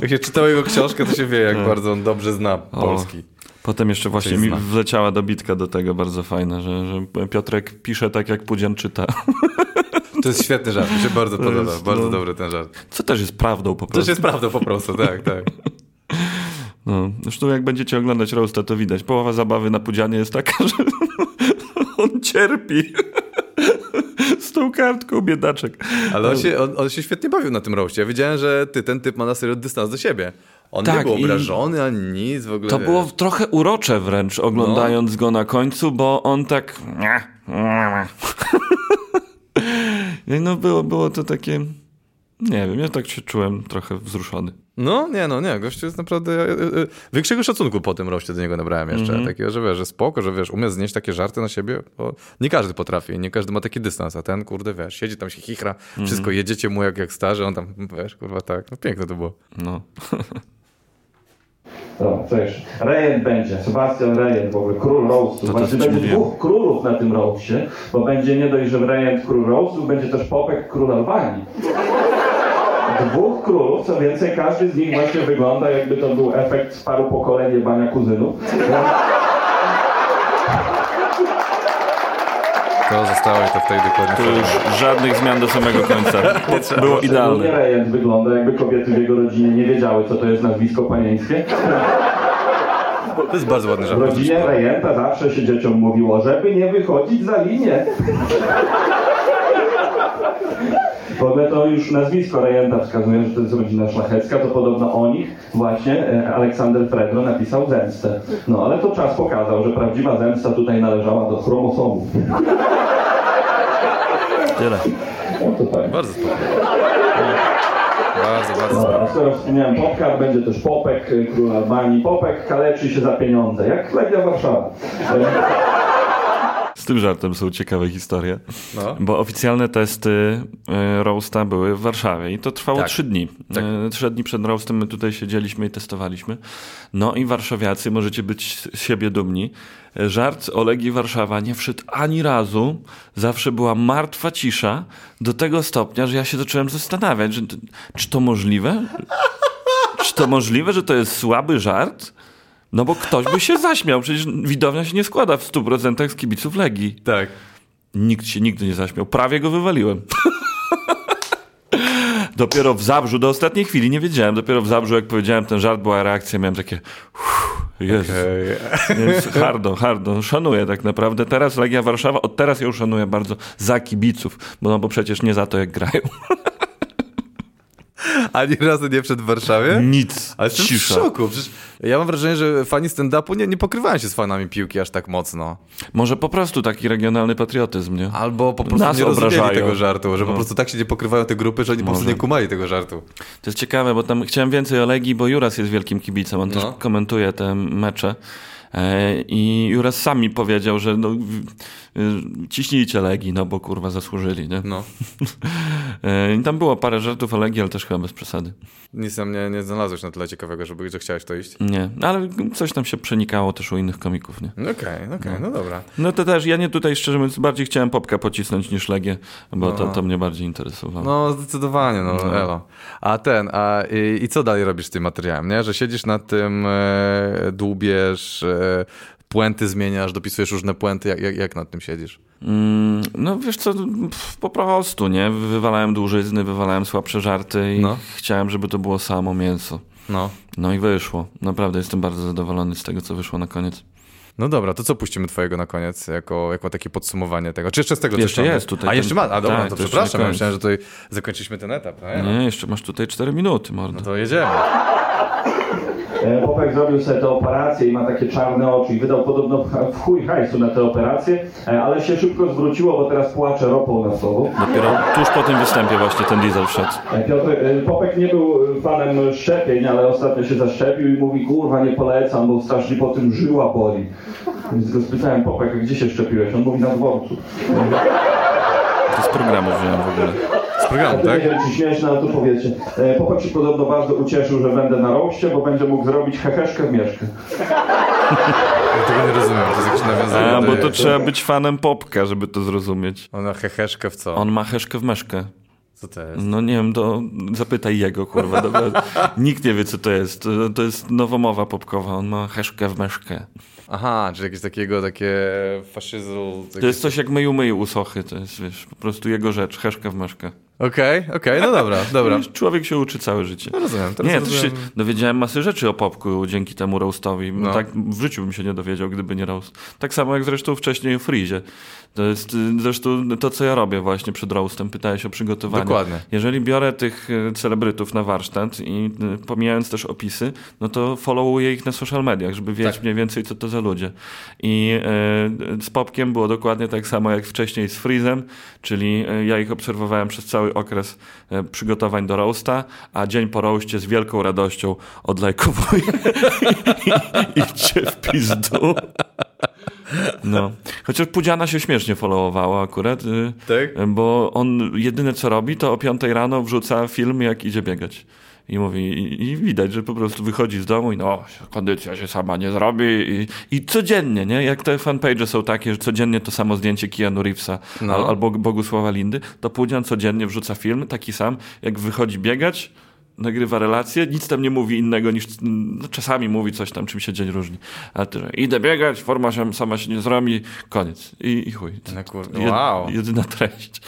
Jak się czytało jego książkę, to się wie, jak bardzo on dobrze zna polski.
Potem jeszcze właśnie mi wleciała dobitka do tego bardzo fajna, że, że Piotrek pisze tak, jak Pudzian czyta. *laughs*
To jest świetny żart, mi się bardzo podoba.
jest,
bardzo
no.
dobry ten żart.
Co też jest prawdą po
To
prostu.
jest prawdą po prostu, tak, tak. *laughs*
No. Zresztą jak będziecie oglądać Roasta, to widać. Połowa zabawy na Pudzianie jest taka, że on cierpi. Z tą kartką, biedaczek.
Ale on się, on, on się świetnie bawił na tym roście. Ja wiedziałem, że ty, ten typ ma na serio dystans do siebie. On nie
Tak,
był
i-
obrażony ani nic w ogóle.
To
wiesz.
było trochę urocze wręcz, oglądając go na końcu, bo on tak... *laughs* No było, było to takie... Nie wiem, ja tak się czułem trochę wzruszony.
No, nie, no, nie. Gościu jest naprawdę... e, e, e, Większego szacunku po tym roście do niego nabrałem jeszcze.
Mhm.
Takiego, że wiesz, że spoko, że wiesz, umie znieść takie żarty na siebie, bo nie każdy potrafi, nie każdy ma taki dystans, a ten, kurde, wiesz, siedzi tam się chichra,
Mhm.
wszystko jedziecie mu jak, jak starzy, on tam, wiesz, kurwa, tak. No piękne to było.
No. *laughs*
No, co jeszcze? Rejent będzie, Sebastian Rejent w ogóle, król roastu.
To to
Właśnie będzie
mówiłem.
dwóch królów na tym roastie, bo będzie nie dość, że Rejent król roastu, będzie też Popek król Albanii. Dwóch królów, co więcej, każdy z nich właśnie wygląda jakby to był efekt z paru pokoleń jebania kuzynów.
To zostało i to wtedy dokładnie.
Tu już żadnych zmian do samego końca. Było
Nie
idealne.
Rejent wygląda jakby kobiety w jego rodzinie nie wiedziały, co to jest nazwisko panieńskie.
To jest bardzo ładny
W
żart.
rodzinie rejenta zawsze się dzieciom mówiło, żeby nie wychodzić za linię. W ogóle to już nazwisko rejenta wskazuje, że to jest rodzina szlachecka, to podobno o nich właśnie e, Aleksander Fredro napisał zemstę. No ale to czas pokazał, że prawdziwa zemsta tutaj należała do chromosomów.
Tyle.
No tak.
Bardzo spoko. Bardzo, bardzo
a skoro wspomniałem Popka, będzie też Popek, y, król Albanii. Popek kaleczy się za pieniądze, jak Legia Warszawa. E,
Z tym żartem są ciekawe historie.
No.
Bo oficjalne testy e, Roasta były w Warszawie i to trwało
Tak.
trzy dni.
Tak.
E, Trzy dni przed Roastem my tutaj siedzieliśmy i testowaliśmy. No i warszawiacy, możecie być z siebie dumni. E, Żart o Legii Warszawa nie wszedł ani razu. Zawsze była martwa cisza do tego stopnia, że ja się zacząłem zastanawiać, czy to możliwe? Czy to możliwe, że to jest słaby żart? No bo ktoś by się zaśmiał, przecież widownia się nie składa w 100% z kibiców Legii.
Tak.
Nikt się nigdy nie zaśmiał. Prawie go wywaliłem. Dopiero w Zabrzu, do ostatniej chwili nie wiedziałem. Dopiero w Zabrzu, jak powiedziałem ten żart, była reakcja, miałem takie... Jezu. Więc hardo, hardo. Szanuję tak naprawdę. Teraz Legia Warszawa, od teraz ją szanuję bardzo za kibiców, bo, no, bo przecież nie za to, jak grają.
Ani razu nie przed Warszawie?
Nic.
Ale jestem
Cisza.
w szoku. Przecież ja mam wrażenie, że fani stand-upu nie, nie pokrywają się z fanami piłki aż tak mocno.
Może po prostu taki regionalny patriotyzm, nie?
Albo po prostu
Nas
nie rozumieli
obrażają.
tego żartu, że po
No.
prostu tak się nie pokrywają te grupy, że oni po prostu
Może.
nie kumali tego żartu.
To jest ciekawe, bo tam chciałem więcej o Legii, bo Juras jest wielkim kibicem, on
No.
też komentuje te mecze. E, I Juras sami powiedział, że no, ciśnijcie Legii, no bo kurwa zasłużyli, nie?
No. *laughs*
I tam było parę żartów o Legii, ale też chyba bez przesady.
Nic tam nie, nie znalazłeś na tyle ciekawego, żeby, że chciałeś to iść.
Nie, ale coś tam się przenikało też u innych komików, nie?
No Okej, okej, no dobra.
No to też, ja nie tutaj szczerze mówiąc bardziej chciałem popka pocisnąć niż Legię, bo
No.
to, to mnie bardziej interesowało.
No zdecydowanie, no,
No.
elo. A ten, a i, i co dalej robisz z tym materiałem, nie? Że siedzisz nad tym, e, dłubiesz, e, puenty zmieniasz, dopisujesz różne puenty, jak, jak, jak nad tym siedzisz?
Mm, no wiesz co, po prostu, nie? Wywalałem dłużyzny, wywalałem słabsze żarty i
No.
chciałem, żeby to było samo mięso.
No.
No i wyszło. Naprawdę jestem bardzo zadowolony z tego, co wyszło na koniec.
No dobra, to co puścimy twojego na koniec, jako, jako takie podsumowanie tego? Czy jeszcze z tego coś
Jeszcze
tam
jest tutaj
A
ten-
jeszcze ma, a dobra,
tak,
to przepraszam, ja myślałem, że tutaj zakończyliśmy ten etap. No,
Nie, jeszcze masz tutaj 4 minuty, mordo.
no to jedziemy.
E, Popek zrobił sobie tę operację i ma takie czarne oczy i wydał podobno w- chuj hajsu na tę operację, e, ale się szybko zwróciło, bo teraz płacze ropą na słowo.
Dopiero tuż po tym występie właśnie ten diesel wszedł.
E, Piotr, e, Popek nie był fanem szczepień, ale ostatnio się zaszczepił i mówi, kurwa nie polecam, bo strasznie po tym żyła boli. Więc go spytałem, Popek, gdzie się szczepiłeś? On mówi, na dworcu.
To z programu wziąłem w ogóle.
Z programu,
To
tak?
nie wiem, czy śmieszne, ale to powiecie. E, Popek się podobno bardzo ucieszył, że będę na roście, bo będzie mógł zrobić heheszkę w mieszkę.
Ja tego nie rozumiem, to jest jakieś nawiązanie.
A,
do-
bo to trzeba być fanem popka, żeby to zrozumieć.
Ona heheszkę w co?
On ma heszkę w meszkę.
Co to jest?
No nie wiem, to zapytaj jego, kurwa. Dobra. *laughs* Nikt nie wie, co to jest. To, to jest nowomowa popkowa. On ma heszkę w meszkę.
Aha, czy jakieś takiego, takie faszyzmu...
To jest coś jak myju myju u Sochy. To jest, wiesz, po prostu jego rzecz. Heszka w meszkę.
Okej, okej, no dobra, dobra. *laughs*
Człowiek się uczy całe życie.
No rozumiem, teraz
Nie, też się
rozumiem.
dowiedziałem masy rzeczy o popku dzięki temu roastowi.
No.
Tak w życiu bym się nie dowiedział, gdyby nie roast. Tak samo jak zresztą wcześniej o Freezie. To jest y, zresztą to, co ja robię właśnie przed roastem. Pytałeś o przygotowanie.
Dokładnie.
Jeżeli biorę tych y, celebrytów na warsztat i y, pomijając też opisy, no to followuję ich na social mediach, żeby wiedzieć
Tak.
mniej więcej, co to za ludzie. I z popkiem było dokładnie tak samo jak wcześniej z Freezem, czyli ja ich obserwowałem przez cały okres y, przygotowań do roasta, a dzień po roastie z wielką radością odlajkowuję i idźcie w pizdu. No. Chociaż Pudziana się śmiesznie followowała akurat, y,
Tak?
bo on jedyne co robi, to o 5 rano wrzuca film, jak idzie biegać. I mówi, i, i widać, że po prostu wychodzi z domu i no, kondycja się sama nie zrobi. I, i codziennie, nie? Jak te fanpage są takie, że codziennie to samo zdjęcie Keanu Reevesa
No.
al, albo Bogusława Lindy, to Pudzian codziennie wrzuca film, taki sam, jak wychodzi biegać, nagrywa relacje, nic tam nie mówi innego niż, no, czasami mówi coś tam, czym się dzień różni. A ty, idę biegać, forma się, sama się nie zrobi, koniec. I, i chuj.
No kurde,
Jed-
wow.
Jedyna treść.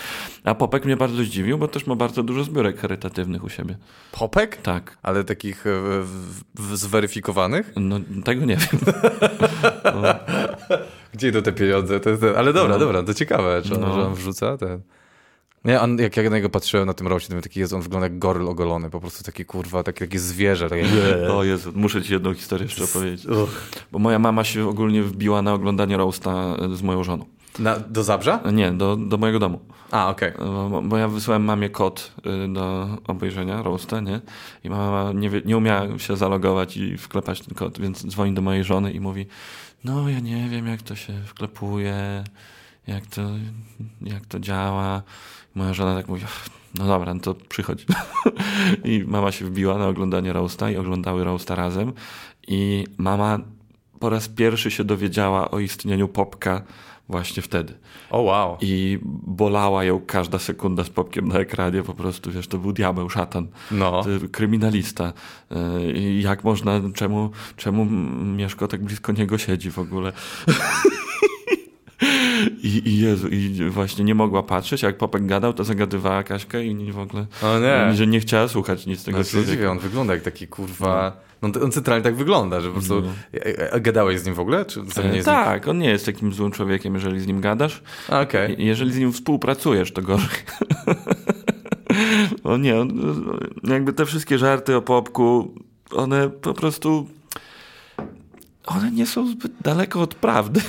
A Popek mnie bardzo zdziwił, bo też ma bardzo dużo zbiórek charytatywnych u siebie.
Popek?
Tak.
Ale takich e, w, w, zweryfikowanych?
No, tego nie wiem. *laughs*
Gdzie idą te pieniądze? Ten... Ale dobra,
No.
dobra, to ciekawe, czy on,
No.
że on wrzuca ten... Nie, on, jak ja na niego patrzyłem na tym roście, to taki jest, on wygląda jak goryl ogolony, po prostu taki kurwa, takie, takie zwierzę. Takie...
O Jezu, muszę ci jedną historię jeszcze opowiedzieć. Bo moja mama się ogólnie wbiła na oglądanie roasta z moją żoną.
Na, do Zabrza?
Nie, do, do mojego domu.
A, okej.
Bo, bo ja wysłałem mamie kod y, do obejrzenia roasta, nie? I mama nie, nie umiała się zalogować i wklepać ten kod, więc dzwoni do mojej żony i mówi no ja nie wiem jak to się wklepuje, jak to, jak to działa. Moja żona tak mówi, no dobra, no to przychodź. *laughs* I mama się wbiła na oglądanie roasta i oglądały roasta razem i mama po raz pierwszy się dowiedziała o istnieniu popka właśnie wtedy.
O wow.
I bolała ją każda sekunda z popkiem na ekranie, po prostu, wiesz, to był diabeł, szatan,
No.
kryminalista. Yy, I jak można, czemu, czemu Mieszko tak blisko niego siedzi w ogóle? *laughs* I, I Jezu, i właśnie nie mogła patrzeć, jak Popek gadał, to zagadywała Kaśkę i w ogóle,
O nie.
że nie chciała słuchać nic z tego
No,
człowieka.
dziwię, on wygląda jak taki kurwa... No, on centralnie tak wygląda, że po prostu... A- a Gadałeś z nim w ogóle? Czy
E, tak, on nie jest takim złym człowiekiem, jeżeli z nim gadasz.
Okej.
I- Jeżeli z nim współpracujesz, to gorzej. *laughs* o nie, on, jakby te wszystkie żarty o Popku, one po prostu... One nie są zbyt daleko od prawdy. *laughs*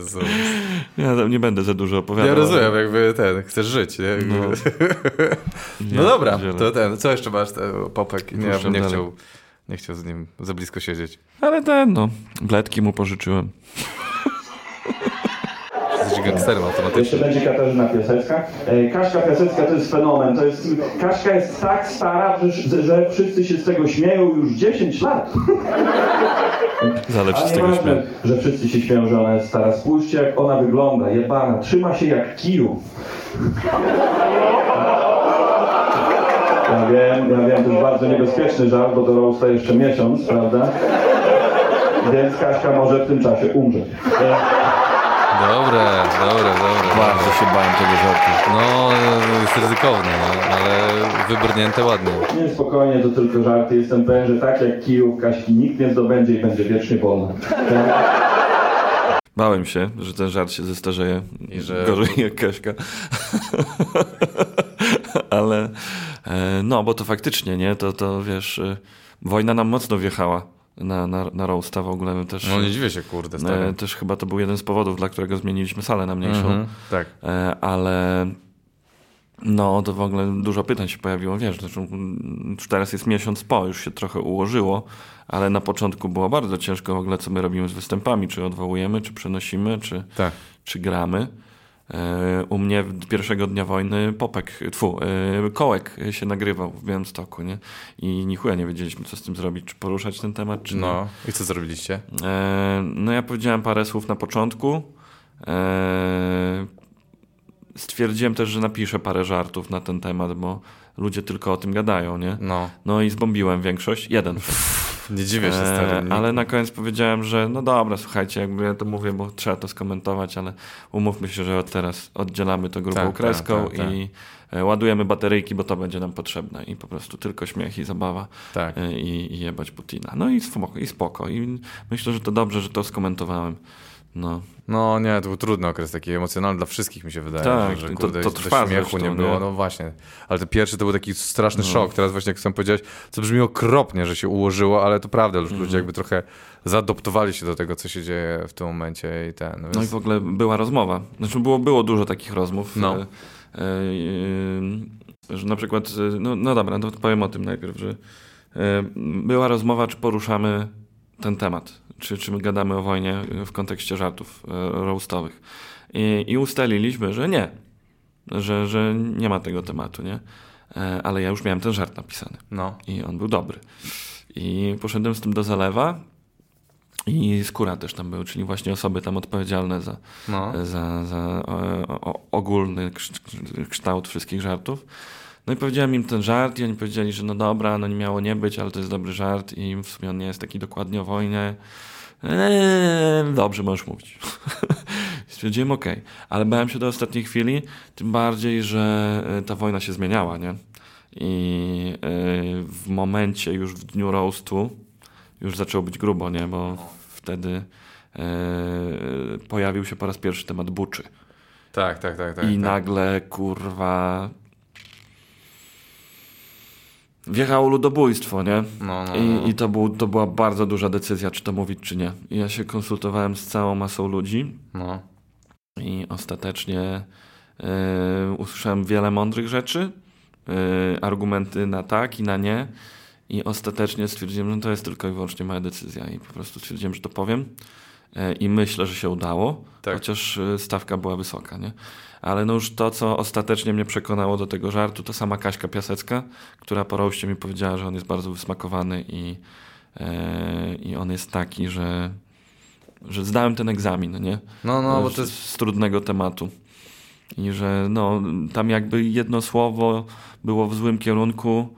Jezu.
Ja tam nie będę za dużo opowiadał.
Ja rozumiem, jakby ten, chcesz żyć, nie?
No. *laughs*
No, dobra, to ten, co jeszcze masz, Popek? Nie,
Puszczam
nie chciał, nie chciał z nim za blisko siedzieć.
Ale ten, no, bledki mu pożyczyłem.
Jesteś gangsterem
Jeszcze
automatycznie.
będzie Katarzyna Piasecka. E, Kaśka Piasecka to jest fenomen. To jest, Kaśka jest tak stara, że, że wszyscy się z tego śmieją już 10 lat. *laughs*
Zależy
Ale
z tego śmiechu.
że wszyscy się śmieją, że ona jest stara. Spójrzcie, jak ona wygląda, jebana. Trzyma się jak kijów. Ja wiem, ja wiem, to jest bardzo niebezpieczny żart, bo do roasta jeszcze miesiąc, prawda? Więc Kaśka może w tym czasie umrzeć.
Dobre, dobre, dobre.
Bardzo się bałem tego żartu.
No, jest ryzykowne, no, ale wybrnięte ładnie.
Nie, spokojnie, to tylko żart. Jestem pewien, że tak jak kijów Kaśki nikt nie zdobędzie i będzie wiecznie wolna. *laughs*
Bałem się, że ten żart się zestarzeje
I że-
gorzej jak Kaśka. *laughs* Ale e, no, bo to faktycznie, nie? To, to wiesz, e, wojna nam mocno wjechała na, na, na roasta w ogóle też.
No nie dziwię się, kurde,
e,
stary.
też chyba to był jeden z powodów, dla którego zmieniliśmy salę na mniejszą.
Mhm, tak.
E, ale no, to w ogóle dużo pytań się pojawiło, wiesz, zresztą mm, już teraz jest miesiąc po, już się trochę ułożyło, ale na początku było bardzo ciężko w ogóle, co my robimy z występami, czy odwołujemy, czy przenosimy, czy,
Tak.
czy gramy. E, U mnie pierwszego dnia wojny Popek, tfu, e, Kołek się nagrywał w Białymstoku, nie? I ni chuja nie wiedzieliśmy, co z tym zrobić, czy poruszać ten temat, czy nie.
No, i co zrobiliście?
E, no ja powiedziałem parę słów na początku. Stwierdziłem też, że napiszę parę żartów na ten temat, bo ludzie tylko o tym gadają, nie?
No,
No i zbombiłem większość. Jeden. *laughs*
nie dziwię się,
E,
stary. Nie-
ale na koniec powiedziałem, że no dobra, słuchajcie, jakby ja to mówię, bo trzeba to skomentować, ale umówmy się, że od teraz oddzielamy to grubą
Tak, tak,
kreską
tak, tak.
i e, ładujemy bateryjki, bo to będzie nam potrzebne i po prostu tylko śmiech i zabawa
Tak.
e, i, i jebać Putina. No i spoko, i spoko. I myślę, że to dobrze, że to skomentowałem. No,
No nie, to był trudny okres, taki emocjonalny dla wszystkich mi się wydaje,
Tak,
że,
to-
kurde,
to
do
trwa
śmiechu
zresztą,
nie było,
nie?
no właśnie. Ale ten pierwszy to był taki straszny szok, teraz właśnie jak chcę powiedzieć, co brzmi okropnie, że się ułożyło, ale to prawda, już
Mhm.
ludzie jakby trochę zaadoptowali się do tego, co się dzieje w tym momencie i ten,
no i
więc...
w ogóle była rozmowa. Znaczy było, było dużo takich rozmów.
No.
E, e, e, że na przykład, e, no, no dobra, no to powiem o tym najpierw, że e, była rozmowa, czy poruszamy ten temat, czy, czy my gadamy o wojnie w kontekście żartów e, roastowych. I, I ustaliliśmy, że nie, że, że nie ma tego tematu, nie? E, ale ja już miałem ten żart napisany.
No,
I on był dobry. I poszedłem z tym do zalewa i skóra też tam był, czyli właśnie osoby tam odpowiedzialne za,
no.
za, za e, o, ogólny kształt wszystkich żartów. No i powiedziałem im ten żart i oni powiedzieli, że no dobra, no nie miało nie być, ale to jest dobry żart i w sumie on nie jest taki dokładnie o wojnie. Eee, dobrze, możesz mówić. *laughs* Stwierdziłem, okej, ale bałem się do ostatniej chwili, tym bardziej, że e, ta wojna się zmieniała, nie? I e, w momencie już w dniu roastu już zaczęło być grubo, nie? Bo wtedy e, pojawił się po raz pierwszy temat buczy.
Tak, tak, tak, tak.
I
tak.
nagle, kurwa... Wjechało ludobójstwo, nie?
No, no, no.
I, i to, był, to była bardzo duża decyzja, czy to mówić, czy nie. I ja się konsultowałem z całą masą ludzi
no.
i ostatecznie e, usłyszałem wiele mądrych rzeczy, e, argumenty na tak i na nie. I ostatecznie stwierdziłem, że to jest tylko i wyłącznie moja decyzja. I po prostu stwierdziłem, że to powiem. E, I myślę, że się udało,
Tak.
chociaż e, stawka była wysoka, nie? Ale no już to, co ostatecznie mnie przekonało do tego żartu, to sama Kaśka Piasecka, która po roście mi powiedziała, że on jest bardzo wysmakowany i, e, i on jest taki, że, że zdałem ten egzamin, nie?
No, no, bo to jest...
z trudnego tematu. I że no, tam jakby jedno słowo było w złym kierunku,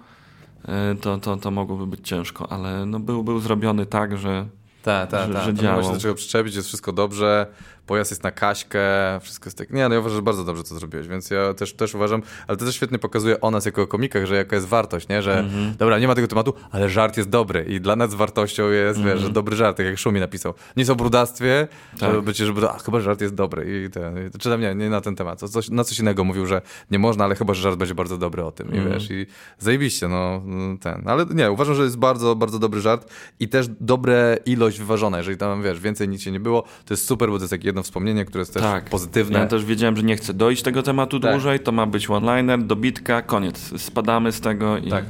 e, to, to, to mogłoby być ciężko, ale no, był, był zrobiony tak, że
Tak, tak, tak.
działał.
do czego przyczepić, jest wszystko dobrze. Pojazd jest na Kaśkę, wszystko jest tak. Nie, no ja uważam, że bardzo dobrze to zrobiłeś, więc ja też, też uważam, ale to też świetnie pokazuje o nas jako komikach, że jaka jest wartość, nie? Że
Mhm.
dobra, nie ma tego tematu, ale żart jest dobry i dla nas wartością jest, wiesz, że dobry żart, tak jak Szumi napisał. Nic o brudactwie,
Mhm. Tak.
żeby być, żeby, a, chyba żart jest dobry i ten, czy tam nie, nie na ten temat. Co- Coś, na coś innego mówił, że nie można, ale chyba, że żart będzie bardzo dobry o tym i
Mhm.
wiesz, i zajebiście, no ten. Ale nie, uważam, że jest bardzo, bardzo dobry żart i też dobre ilość wyważona. Jeżeli tam, wiesz, więcej nic się nie było, to jest super, bo to jest takie jedno wspomnienie, które jest też
Tak.
pozytywne.
Ja też wiedziałem, że nie chcę dojść tego tematu
Tak.
dłużej, to ma być one-liner, dobitka, koniec. Spadamy z tego i
Tak.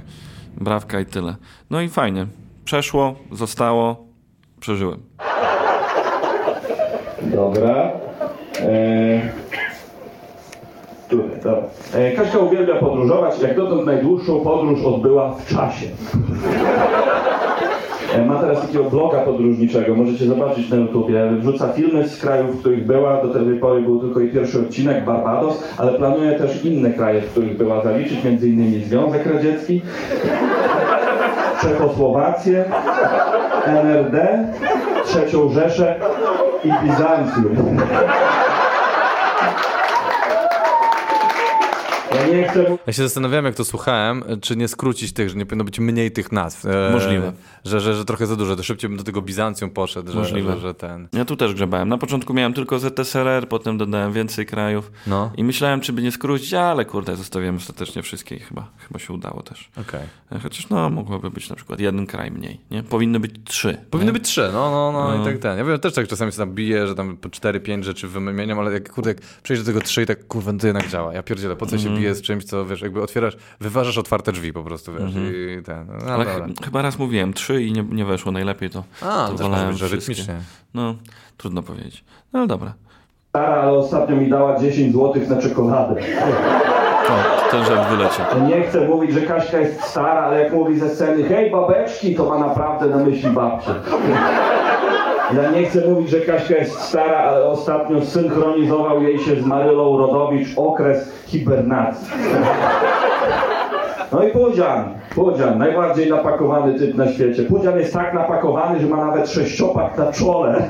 brawka i tyle. No i fajnie. Przeszło, zostało, przeżyłem.
Dobra. E... Tutaj, dobra. E, Kaśka uwielbia podróżować. Jak dotąd najdłuższą podróż odbyła w czasie. E, Ma teraz takiego bloga podróżniczego, możecie zobaczyć na YouTubie. Wrzuca filmy z krajów, w których była. Do tej pory był tylko jej pierwszy odcinek, Barbados, ale planuje też inne kraje, w których była zaliczyć, innymi Związek Radziecki, Czechosłowację, NRD, Trzecią Rzeszę i Bizancjum. Ja nie chcę
Ja się zastanawiałem, jak to słuchałem, czy nie skrócić tych, że nie powinno być mniej tych nazw. E,
Możliwe.
Że, że, że trochę za dużo, to szybciej bym do tego Bizancjum poszedł, że,
Możliwe.
że, że ten...
Ja tu też grzebałem. Na początku miałem tylko ZSRR, potem dodałem więcej krajów.
No,
I myślałem, czy by nie skrócić, ale kurde, zostawiłem ostatecznie wszystkie i chyba, chyba się udało też.
okej.
E, Chociaż no, mogłoby być na przykład jeden kraj mniej, nie? Powinny być trzy.
Powinny
nie?
być trzy, no, no, no,
No.
i tak ten. Ja wiem, też tak czasami się tam bije, że tam po cztery, pięć rzeczy wymieniam, ale jak, kurde, jak przejdzie do tego trzy i tak, kurwa, to jednak działa. Ja pierdzielę, po co się z czymś, co, wiesz, jakby otwierasz, wyważasz otwarte drzwi po prostu, wiesz, i ten, no.
Ale ch- chyba raz mówiłem trzy i nie, nie weszło najlepiej, to,
A,
to wolałem
że rytmicznie.
No, trudno powiedzieć. No ale dobra.
stara, ale ostatnio mi dała 10 zł na czekoladę.
O, ten żart wyleciał.
Nie chcę mówić, że Kaśka jest stara, ale jak mówi ze sceny hej babeczki, to ma naprawdę na myśli babcię. Ja nie chcę mówić, że Kaśka jest stara, ale ostatnio synchronizował jej się z Marylą Rodowicz okres hibernacji. No i Pudzian, Pudzian, najbardziej napakowany typ na świecie. Pudzian jest tak napakowany, że ma nawet sześciopak na czole.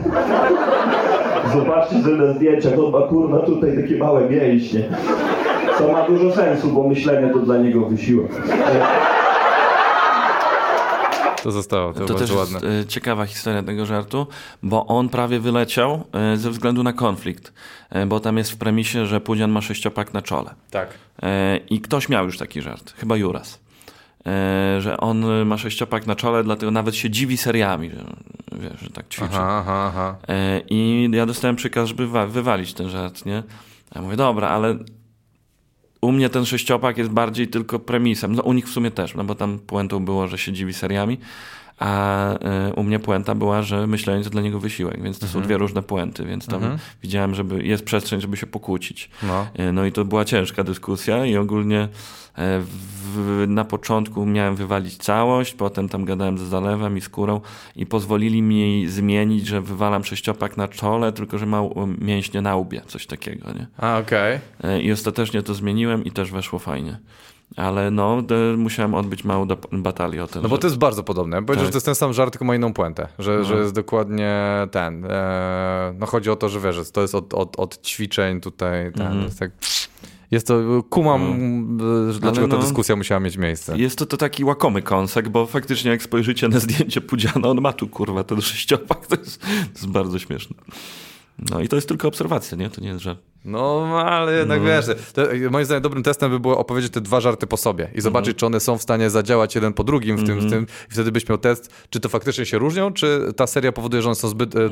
Zobaczcie sobie na zdjęciach, on ma kurwa tutaj takie małe mięśnie. Co ma dużo sensu, bo myślenie to dla niego wysiłek.
To zostało, to,
To też
ładne.
jest ciekawa historia tego żartu, bo on prawie wyleciał e, ze względu na konflikt, e, bo tam jest w premisie, że Pudzian ma sześciopak na czole.
Tak.
E, I ktoś miał już taki żart, chyba Juras, że on ma sześciopak na czole, dlatego nawet się dziwi seriami, że, wiesz, że tak ćwiczy.
Aha, aha, aha.
I ja dostałem przykaz, żeby wa- wywalić ten żart, nie? Ja mówię, dobra, ale u mnie ten sześciopak jest bardziej tylko premisem. No u nich w sumie też, no bo tam puentą było, że się dziwi seriami, a e, u mnie puenta była, że myślenie to dla niego wysiłek, więc to są dwie różne puenty, więc tam widziałem, żeby jest przestrzeń, żeby się pokłócić.
No.
E, No i to była ciężka dyskusja i ogólnie e, w, na początku miałem wywalić całość, potem tam gadałem z zalewem i skórą i pozwolili mi zmienić, że wywalam sześciopak na czole, tylko że ma mięśnie na łbie, coś takiego, nie?
A, okej.
E, I ostatecznie to zmieniłem i też weszło fajnie. Ale no, musiałem odbyć małą batalię o ten
No bo to jest bardzo podobne. Powiedział,
Tak.
że to jest ten sam żart, tylko ma inną puentę. Że, że jest dokładnie ten. E, no chodzi o to, że wiesz, że to jest od, od, od ćwiczeń tutaj. Ten, jest tak, jest to, kumam, e, że dlaczego ta
no-
dyskusja musiała mieć miejsce.
Jest to, to taki łakomy kąsek, bo faktycznie jak spojrzycie na zdjęcie Pudziana, on ma tu kurwa ten sześciopak, to jest, to jest bardzo śmieszne. No i to jest tylko obserwacja, nie? To nie jest żart.
No, ale jednak wiesz, to, moim zdaniem dobrym testem by było opowiedzieć te dwa żarty po sobie i zobaczyć, czy one są w stanie zadziałać jeden po drugim w tym, w tym i wtedy byś miał test, czy to faktycznie się różnią, czy ta seria powoduje, że one są zbyt e,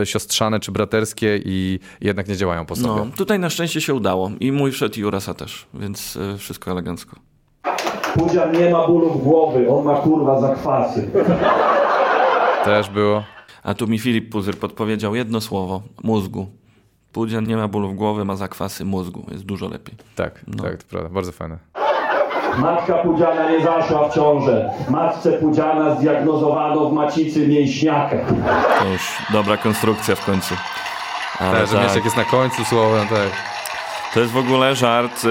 e, siostrzane czy braterskie i jednak nie działają po sobie.
No, tutaj na szczęście się udało. I mój wszedł i Jurasa też, więc y, wszystko elegancko.
Pudzian nie ma bólów głowy, on ma kurwa zakwasy.
Też było.
A tu mi Filip Puzyr podpowiedział jedno słowo. Mózgu. Pudzian nie ma bólów głowy, ma zakwasy mózgu. Jest dużo lepiej.
Tak, tak, to prawda, bardzo fajne.
Matka Pudziana nie zaszła w ciążę. Matce Pudziana zdiagnozowano w macicy mięśniaka.
To już dobra konstrukcja w końcu. Ale
Tak, że
tak,
jest na końcu słowa, tak.
to jest w ogóle żart y,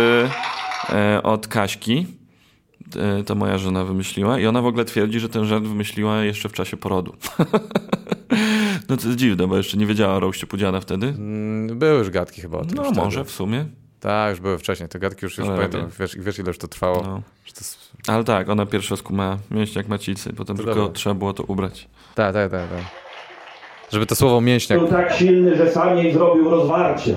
y, od Kaśki. E, to moja żona wymyśliła i ona w ogóle twierdzi, że ten żart wymyśliła jeszcze w czasie porodu. *laughs* no to jest dziwne, bo jeszcze nie wiedziała o roście Pudziana wtedy.
Mm, Były już gadki chyba o tym.
No
już
może
wtedy.
w sumie.
Tak, już były wcześniej. Te gadki już, już
Ale
pamiętam. Wiesz, wiesz ile już to trwało.
No.
To jest...
Ale tak, ona pierwsza skumała mięśniak macicy, potem
To
tylko
dobra.
trzeba było to ubrać.
Tak, tak, tak, tak. Żeby to słowo mięśniak...
Był tak silny, że sam jej zrobił rozwarcie.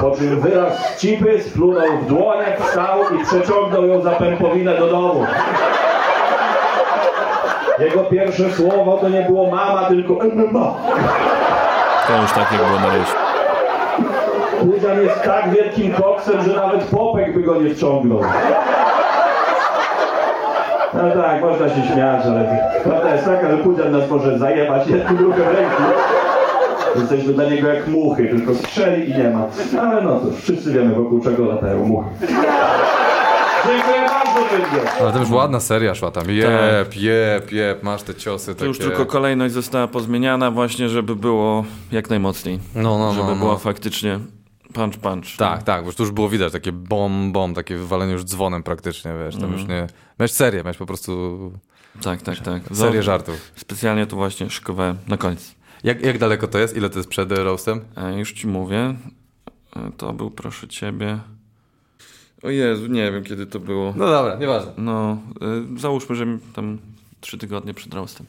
Po czym wyraz z cipy, splunął w dłoniach, wstał i przeciągnął ją za pępowinę do domu. Jego pierwsze słowo to nie było mama, tylko MMA.
To już tak jak było na roście.
Pudzian jest tak wielkim koksem, że nawet popek by go nie wciągnął. No tak, można się śmiać, ale prawda jest taka, że Pudzian nas może zajebać jednym ruchem ręki. Jesteśmy dla niego jak muchy, tylko strzeli i nie ma. Ale no cóż, wszyscy wiemy wokół czego latają muchy. Dziękuję bardzo.
Ale to już ładna seria szła tam. Jep, jep, jep, masz te ciosy
To
takie...
już tylko kolejność została pozmieniana właśnie, żeby było jak najmocniej.
No, no,
żeby
no,
była
no.
faktycznie punch punch.
Tak, tak, bo już tu już było widać takie bom, bom, takie wywalenie już dzwonem praktycznie, wiesz, tam
Mhm.
już nie... Miałeś serię, miałeś po prostu
Tak, tak, tak.
serię żartów.
Specjalnie tu właśnie szykowałem na koniec.
Jak, jak daleko to jest? Ile to jest przed roastem?
E, już ci mówię. E, To był proszę ciebie. O Jezu, nie wiem kiedy to było.
No dobra, nieważne.
No, e, załóżmy, że tam trzy tygodnie przed roastem.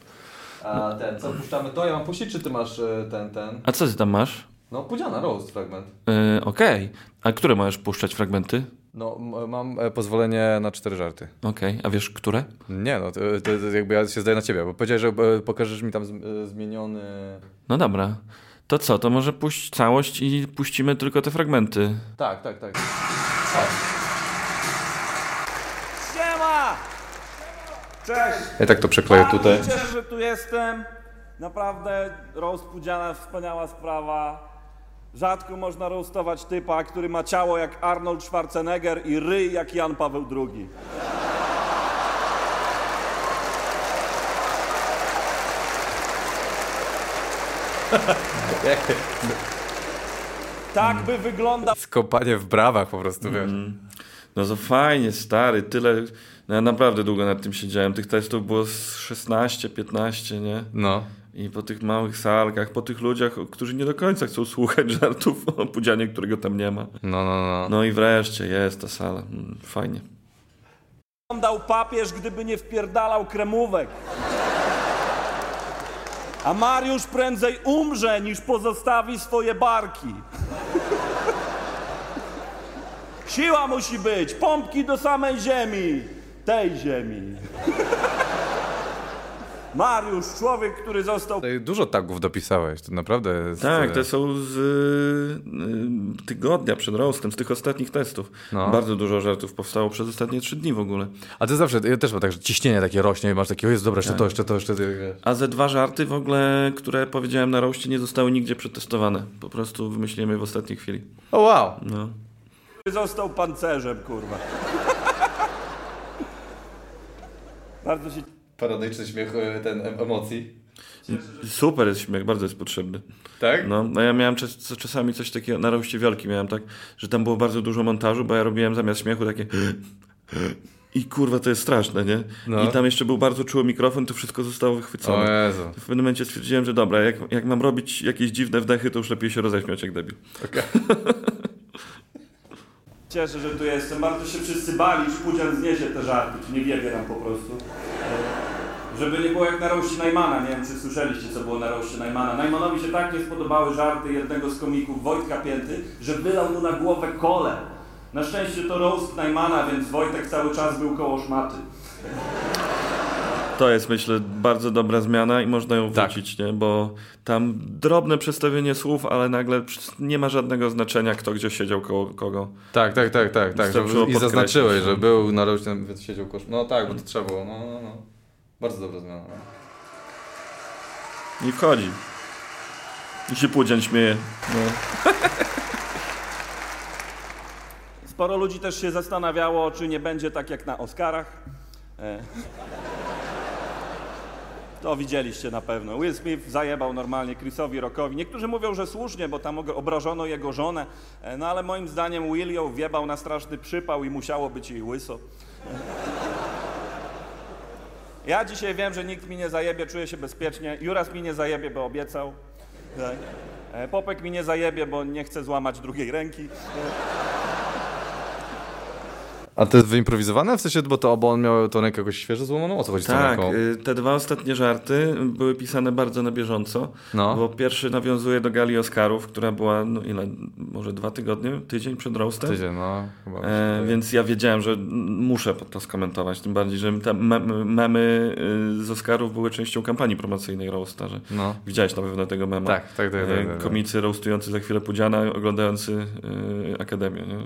A ten, co puszczamy to? Ja mam puścić, czy ty masz e, ten, ten?
A co ty tam masz?
No, Pudziana, roast fragment.
E, Okej. A które możesz puszczać fragmenty?
No, mam e, pozwolenie na cztery żarty.
Okej. A wiesz, które?
Nie no, to, to, to jakby ja się zdaję na ciebie, bo powiedziałeś, że e, pokażesz mi tam z, e, zmieniony...
No dobra. To co, to może puść całość i puścimy tylko te fragmenty.
Tak, tak, tak.
Siema! Cześć!
Ja tak to przekleję tutaj.
Cieszę, że tu jestem. Naprawdę Pudziana wspaniała sprawa. Rzadko można roastować typa, który ma ciało jak Arnold Schwarzenegger i ryj jak Jan Paweł II. *laughs* Tak by wyglądał
Skopanie w brawach po prostu, wiesz.
No to fajnie, stary, tyle. No ja naprawdę długo nad tym siedziałem. Tych testów było z 16, 15, nie?
No.
I po tych małych salkach, po tych ludziach, którzy nie do końca chcą słuchać *laughs* żartów o pudzianie, którego tam nie ma.
No, no, no.
No i wreszcie jest ta sala. Mm, Fajnie.
papież, gdyby nie wpierdalał kremówek. A Mariusz prędzej umrze, niż pozostawi swoje barki. Siła musi być, pompki do samej ziemi, tej ziemi. Mariusz, człowiek, który został
Dużo tagów dopisałeś, to naprawdę jest...
Tak, te są z y, tygodnia przed roastem, z tych ostatnich testów.
No.
Bardzo dużo żartów powstało przez ostatnie trzy dni w ogóle.
A ty zawsze, ja też mam tak, że ciśnienie takie rośnie i masz takie, o jest dobra, jeszcze to, jeszcze to, jeszcze to.
A ze dwa żarty w ogóle, które powiedziałem na roście, nie zostały nigdzie przetestowane. Po prostu wymyśliłem je w ostatniej chwili.
O wow!
No.
został pancerzem, kurwa. *laughs* Bardzo się
Parodyczny śmiech, e, ten em- emocji.
Super jest śmiech, bardzo jest potrzebny.
Tak?
No, no ja miałem czas, czasami coś takiego, na roście wielki miałem tak, że tam było bardzo dużo montażu, bo ja robiłem zamiast śmiechu takie *gasps* i kurwa to jest straszne, nie?
No.
I tam jeszcze był bardzo czuły mikrofon, to wszystko zostało
O
wychwycone.
Jezu.
W pewnym momencie stwierdziłem, że dobra, jak, jak mam robić jakieś dziwne wdechy, to już lepiej się roześmiać jak debil. *laughs*
cieszę, że tu jestem. Bardzo się wszyscy bali, czy Pudzian zniesie te żarty, czy nie wiebie nam po prostu. Żeby nie było jak na roście Najmana. Nie wiem, czy słyszeliście, co było na roście Najmana. Najmanowi się tak nie spodobały żarty jednego z komików, Wojtka Pięty, że wylał mu na głowę kole. Na szczęście to roast Najmana, więc Wojtek cały czas był koło szmaty.
To jest, myślę, bardzo dobra zmiana i można ją
Tak.
wrócić, nie? Bo tam drobne przestawienie słów, ale nagle nie ma żadnego znaczenia, kto gdzie siedział koło kogo.
Tak, tak, tak, tak, tak. I zaznaczyłeś, że był na roście, więc siedział kosz. No tak, bo to trzeba było, no, no, no. Bardzo dobra zmiana. No.
I wchodzi. I się Pudzian śmieje. No.
Sporo ludzi też się zastanawiało, czy nie będzie tak jak na Oscarach. E.
To widzieliście na pewno. Will Smith zajebał normalnie Chrisowi Rockowi. Niektórzy mówią, że słusznie, bo tam obrażono jego żonę, e, no ale moim zdaniem Will ją wjebał na straszny przypał i musiało być jej łyso. Ja dzisiaj wiem, że nikt mi nie zajebie, czuję się bezpiecznie. Juras mi nie zajebie, bo obiecał. E, Popek mi nie zajebie, bo nie chce złamać drugiej ręki.
A to jest wyimprowizowane? W sensie, bo to, bo on miał tą rękę jakoś świeżo złamaną? O co chodzi z tą
Tak,
ręką?
y, te dwa ostatnie żarty były pisane bardzo na bieżąco,
No.
bo pierwszy nawiązuje do gali Oscarów, która była, no ile, może dwa tygodnie, tydzień przed roastem?
Tydzień, no. Chyba
E, więc ja wiedziałem, że muszę to skomentować, tym bardziej, że te me- memy y, z Oscarów były częścią kampanii promocyjnej roasta, że
No.
widziałeś na pewno tego mema.
Tak, tak, tak, tak,
E,
tak, tak.
Komicy roastujący za chwilę Pudziana, oglądający y, Akademię, nie?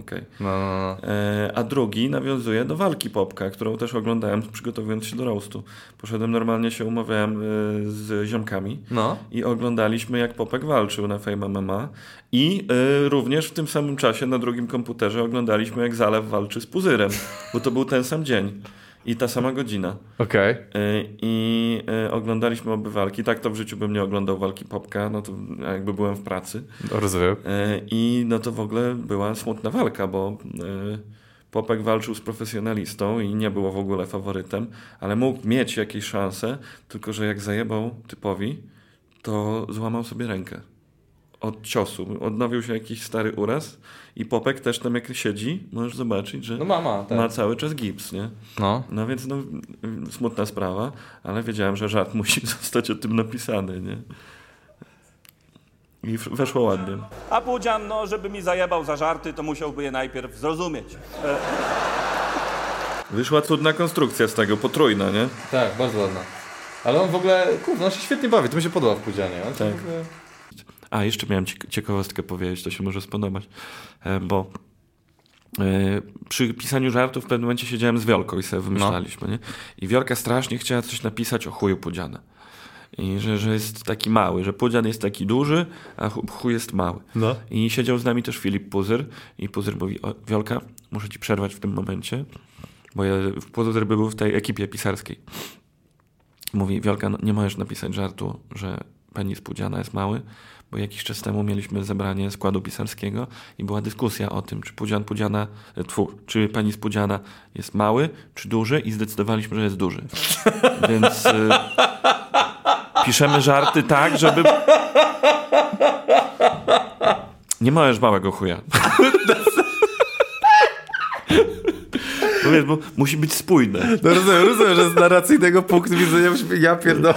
Okej.
No, no, no.
E, A drugi nawiązuje do walki Popka, którą też oglądałem przygotowując się do roastu. Poszedłem normalnie się umawiałem e, z ziomkami
No.
i oglądaliśmy jak Popek walczył na Fame MMA i e, również w tym samym czasie na drugim komputerze oglądaliśmy jak Zalew walczy z Puzyrem, bo to był ten sam dzień i ta sama godzina.
Okej.
E, I e, oglądaliśmy obie walki. Tak to w życiu bym nie oglądał walki Popka, no to jakby byłem w pracy.
Rozumiem.
I no to w ogóle była smutna walka, bo Popek walczył z profesjonalistą i nie było w ogóle faworytem, ale mógł mieć jakieś szanse, tylko że jak zajebał typowi, to złamał sobie rękę. Od ciosu. Odnowił się jakiś stary uraz i Popek też tam jak siedzi, możesz zobaczyć, że
No mama, tak.
ma cały czas gips, nie?
No.
No więc no, smutna sprawa, ale wiedziałem, że żart musi *laughs* zostać o tym napisany, nie? I weszło ładnie.
A Pudzian, no, żeby mi zajebał za żarty, to musiałby je najpierw zrozumieć.
Wyszła cudna konstrukcja z tego, potrójna, nie?
Tak, bardzo ładna. Ale on w ogóle, kurwa, on się świetnie bawi, to mi się podoba w Pudzianie. On
Tak.
ogóle-
A, jeszcze miałem ciek- ciekawostkę powiedzieć, to się może spodobać, e, bo e, przy pisaniu żartów w pewnym momencie siedziałem z Wiolką i sobie wymyślaliśmy, nie? I Wiolka strasznie chciała coś napisać o chuju Pudziana. I że, że jest taki mały, że Pudzian jest taki duży, a chu- jest mały.
No.
I siedział z nami też Filip Puzyr i Puzyr mówi, Wiolka, muszę ci przerwać w tym momencie, bo ja, Puzyr był w tej ekipie pisarskiej. Mówi, Wiolka, no, nie możesz napisać żartu, że penis Pudziana jest mały, bo jakiś czas temu mieliśmy zebranie składu pisarskiego i była dyskusja o tym, czy Pudzian Pudziana, e, tfu, czy penis Pudziana jest mały, czy duży i zdecydowaliśmy, że jest duży. *laughs* Więc y, piszemy żarty tak, żeby... Nie możesz małego chuja. *laughs* No wiesz, bo musi być spójne.
No rozumiem, rozumiem, że z narracyjnego punktu widzenia ja pierdolę.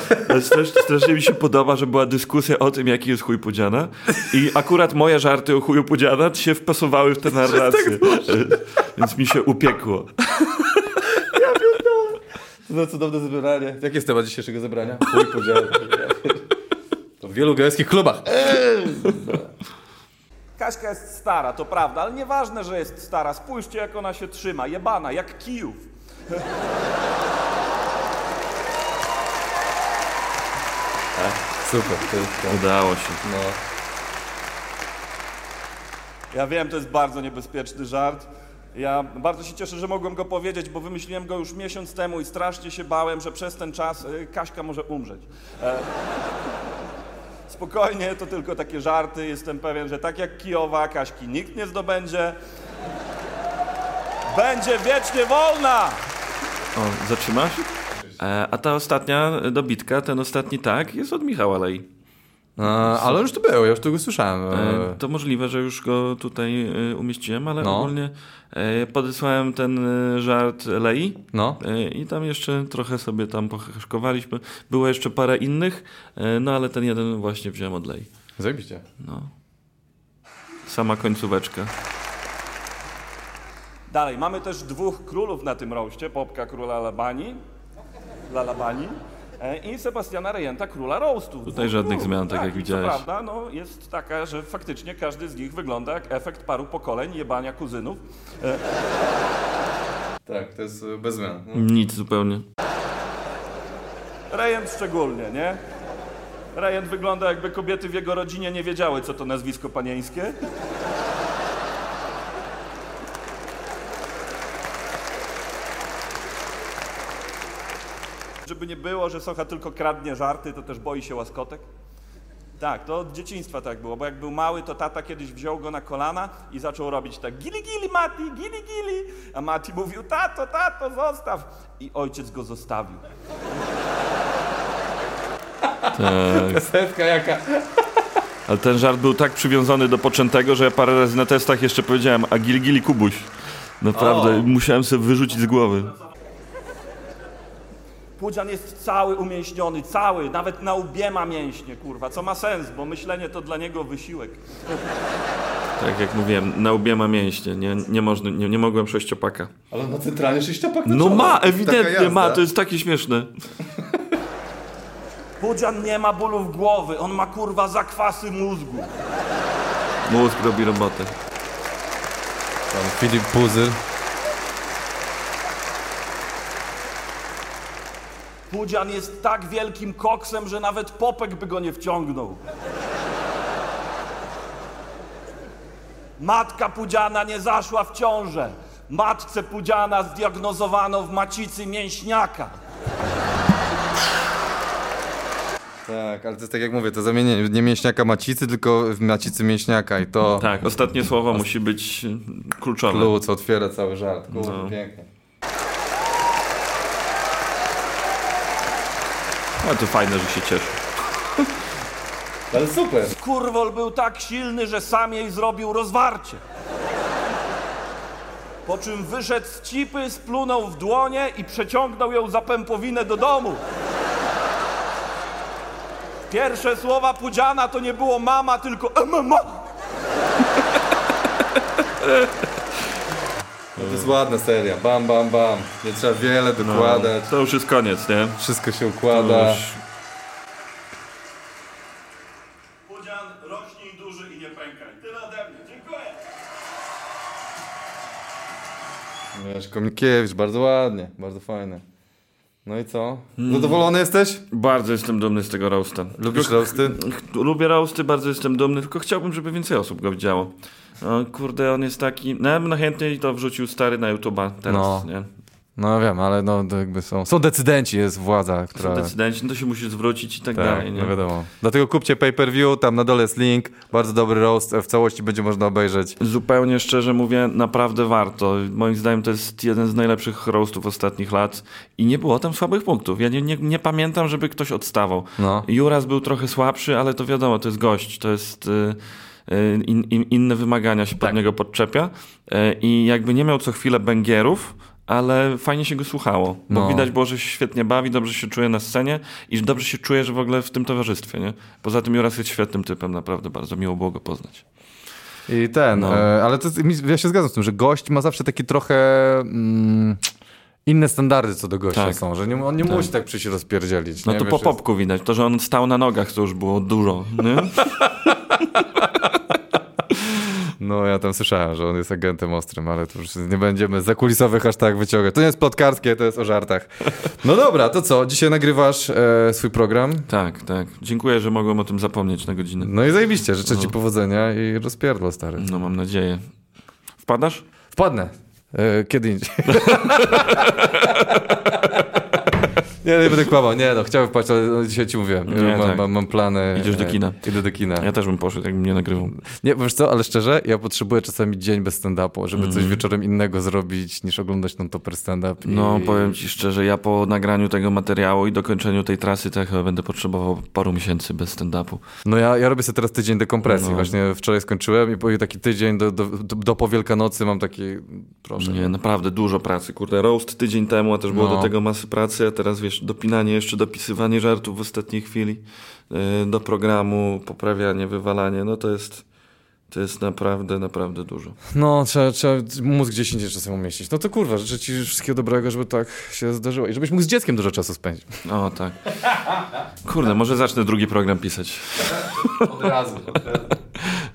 Strasznie, mi się podoba, że była dyskusja o tym, jaki jest chuj Pudziana i akurat moje żarty o chuju Pudziana się wpasowały w tę *laughs* narrację. Więc mi się upiekło.
No cudowne zebranie. Jaki jest temat dzisiejszego zebrania? Chuj Pudziany. To w wielu gejskich klubach.
Kaśka jest stara, to prawda, ale nieważne, że jest stara. Spójrzcie, jak ona się trzyma. Jebana, jak kijów.
Super, to jest to.
Udało się.
No.
Ja wiem, to jest bardzo niebezpieczny żart. Ja bardzo się cieszę, że mogłem go powiedzieć, bo wymyśliłem go już miesiąc temu i strasznie się bałem, że przez ten czas y, Kaśka może umrzeć. E, spokojnie, to tylko takie żarty. Jestem pewien, że tak jak Kijowa, Kaśki nikt nie zdobędzie. Będzie wiecznie wolna!
O, zatrzymasz? E, A ta ostatnia dobitka, ten ostatni tak, jest od Michała Lej.
A, ale już tu był, ja już tu go słyszałem.
E,
E,
To możliwe, że już go tutaj e, umieściłem, ale
No.
ogólnie podesłałem ten żart Lei.
No.
I tam jeszcze trochę sobie tam pocheszkowaliśmy. Było jeszcze parę innych, no ale ten jeden właśnie wziąłem od Lei.
Zajebiście.
No. Sama końcóweczka.
Dalej, mamy też dwóch królów na tym roście. Popka króla Labani, Lalabani i Sebastiana Rejenta, króla roastu.
Tutaj żadnych zmian, tak jak
i
widziałeś.
Prawda, no, jest taka, że faktycznie każdy z nich wygląda jak efekt paru pokoleń jebania kuzynów. *laughs*
Tak, to jest e, bez zmian. No.
Nic zupełnie.
Rejent szczególnie, nie? Rejent wygląda jakby kobiety w jego rodzinie nie wiedziały, co to nazwisko panieńskie. Żeby nie było, że Socha tylko kradnie żarty, to też boi się łaskotek. Tak, to od dzieciństwa tak było, bo jak był mały, to tata kiedyś wziął go na kolana i zaczął robić tak gili gili Mati, gili gili, a Mati mówił tato, tato, zostaw. I ojciec go zostawił.
Tak.
Setka jaka.
Ale ten żart był tak przywiązany do poczętego, że ja parę razy na testach jeszcze powiedziałem, a gili gili kubuś. Naprawdę,
O.
musiałem sobie wyrzucić z głowy.
Pudzian jest cały umięśniony, cały, nawet na łbie ma mięśnie, kurwa, co ma sens, bo myślenie to dla niego wysiłek.
Tak jak mówiłem, na łbie ma mięśnie, nie, nie, można, nie, nie mogłem sześciopaka.
Ale ma centralnie sześciopak
No ma, ewidentnie ma, to jest takie śmieszne.
Pudzian nie ma bólów głowy, on ma kurwa zakwasy mózgu.
Mózg robi robotę.
Pan Filip Puzyl.
Pudzian jest tak wielkim koksem, że nawet popek by go nie wciągnął. Matka Pudziana nie zaszła w ciążę. Matce Pudziana zdiagnozowano w macicy mięśniaka.
Tak, ale to jest tak jak mówię, to zamienienie nie mięśniaka macicy, tylko w macicy mięśniaka i to
Tak, ostatnie słowo musi być kluczowe.
clue, co otwiera cały żart. Kurde,
No.
pięknie.
Ale to fajne, że się cieszy. *laughs*
Ale super.
Kurwol był tak silny, że sam jej zrobił rozwarcie. Po czym wyszedł z cipy, splunął w dłonie i przeciągnął ją za pępowinę do domu. Pierwsze słowa Pudziana to nie było mama, tylko MMA. *laughs*
No to jest ładna seria. Bam, bam, bam. Nie trzeba wiele
No,
dokładać.
to już jest koniec, nie?
Wszystko się układa.
już...
Pudzian, rośnij duży i nie pękaj. Tyle ode mnie. Dziękuję.
Wiesz, Komikiewicz, bardzo ładnie, bardzo fajne. No i co?
Mm.
Zadowolony jesteś?
Bardzo jestem dumny z tego roasta.
Lubisz roasty?
Lubię roasty, bardzo jestem dumny, tylko chciałbym, żeby więcej osób go widziało. No, kurde, on jest taki... No, ja bym najchętniej to wrzucił stary na YouTube'a teraz,
No.
nie?
No wiem, ale no jakby są. Są decydenci, jest władza, która.
Są decydenci, no to się musi zwrócić i tak,
Tak,
dalej, nie?
no wiadomo. Dlatego kupcie pay per view, tam na dole jest link. Bardzo dobry roast, w całości będzie można obejrzeć.
Zupełnie szczerze mówię, naprawdę warto. Moim zdaniem to jest jeden z najlepszych roastów ostatnich lat i nie było tam słabych punktów. Ja nie, nie, nie pamiętam, żeby ktoś odstawał.
No.
Juras był trochę słabszy, ale to wiadomo, to jest gość, to jest... y, y, In, in, inne wymagania się pod
Tak.
niego podczepia i jakby nie miał co chwilę bęgierów, ale fajnie się go słuchało, bo
No.
widać było, że się świetnie bawi, dobrze się czuje na scenie i że dobrze się czuje, że w ogóle w tym towarzystwie, nie? Poza tym Juras jest świetnym typem, naprawdę bardzo miło było go poznać.
I ten,
No.
e, ale to, jest- ja się zgadzam z tym, że gość ma zawsze takie trochę mm, inne standardy co do gościa
Tak.
są, że nie, on nie
Tak.
musi tak przyjść rozpierdzielić.
No
nie?
to
Wiesz,
po
jest-
popku widać. To, że on stał na nogach, to już było dużo. *laughs*
No ja tam słyszałem, że on jest agentem ostrym, ale to już nie będziemy za kulisowych aż tak wyciągać. To nie jest plotkarskie, to jest o żartach. No dobra, to co? Dzisiaj nagrywasz e, swój program?
tak, tak. Dziękuję, że mogłem o tym zapomnieć na godzinę.
No i zajebiście, życzę ci
No.
powodzenia i rozpierdło, stary.
No mam nadzieję. Wpadasz?
Wpadnę. E, kiedy indziej. *laughs* nie, nie będę kłamał. Nie no, chciałem wpaść, ale no, dzisiaj ci mówiłem.
Nie,
mam,
tak.
mam, mam plany.
Idziesz do
e,
kina.
Idę do kina.
Ja też bym poszedł, jakbym nie nagrywał.
Nie, wiesz co, ale szczerze, ja potrzebuję czasami dzień bez stand-upu, żeby
Mhm.
coś wieczorem innego zrobić, niż oglądać non-topper stand-up.
No,
i...
powiem ci szczerze, ja po nagraniu tego materiału i dokończeniu tej trasy, to ja chyba będę potrzebował paru miesięcy bez stand-upu.
No ja, ja robię sobie teraz tydzień dekompresji.
No.
Właśnie wczoraj skończyłem i taki tydzień do, do, do, do po Wielkanocy mam taki, proszę.
Nie, naprawdę dużo pracy. Kurde, roast tydzień temu, a też było
No.
do tego masy pracy, a teraz wiesz, dopinanie jeszcze, dopisywanie żartów w ostatniej chwili yy, do programu, poprawianie, wywalanie, no to jest, to jest naprawdę, naprawdę dużo.
No, trzeba, trzeba mózg gdzieś indziej czasem umieścić. No to kurwa, życzę ci wszystkiego dobrego, żeby tak się zdarzyło i żebyś mógł z dzieckiem dużo czasu spędzić.
O, tak. Kurde, może zacznę drugi program pisać.
Od razu.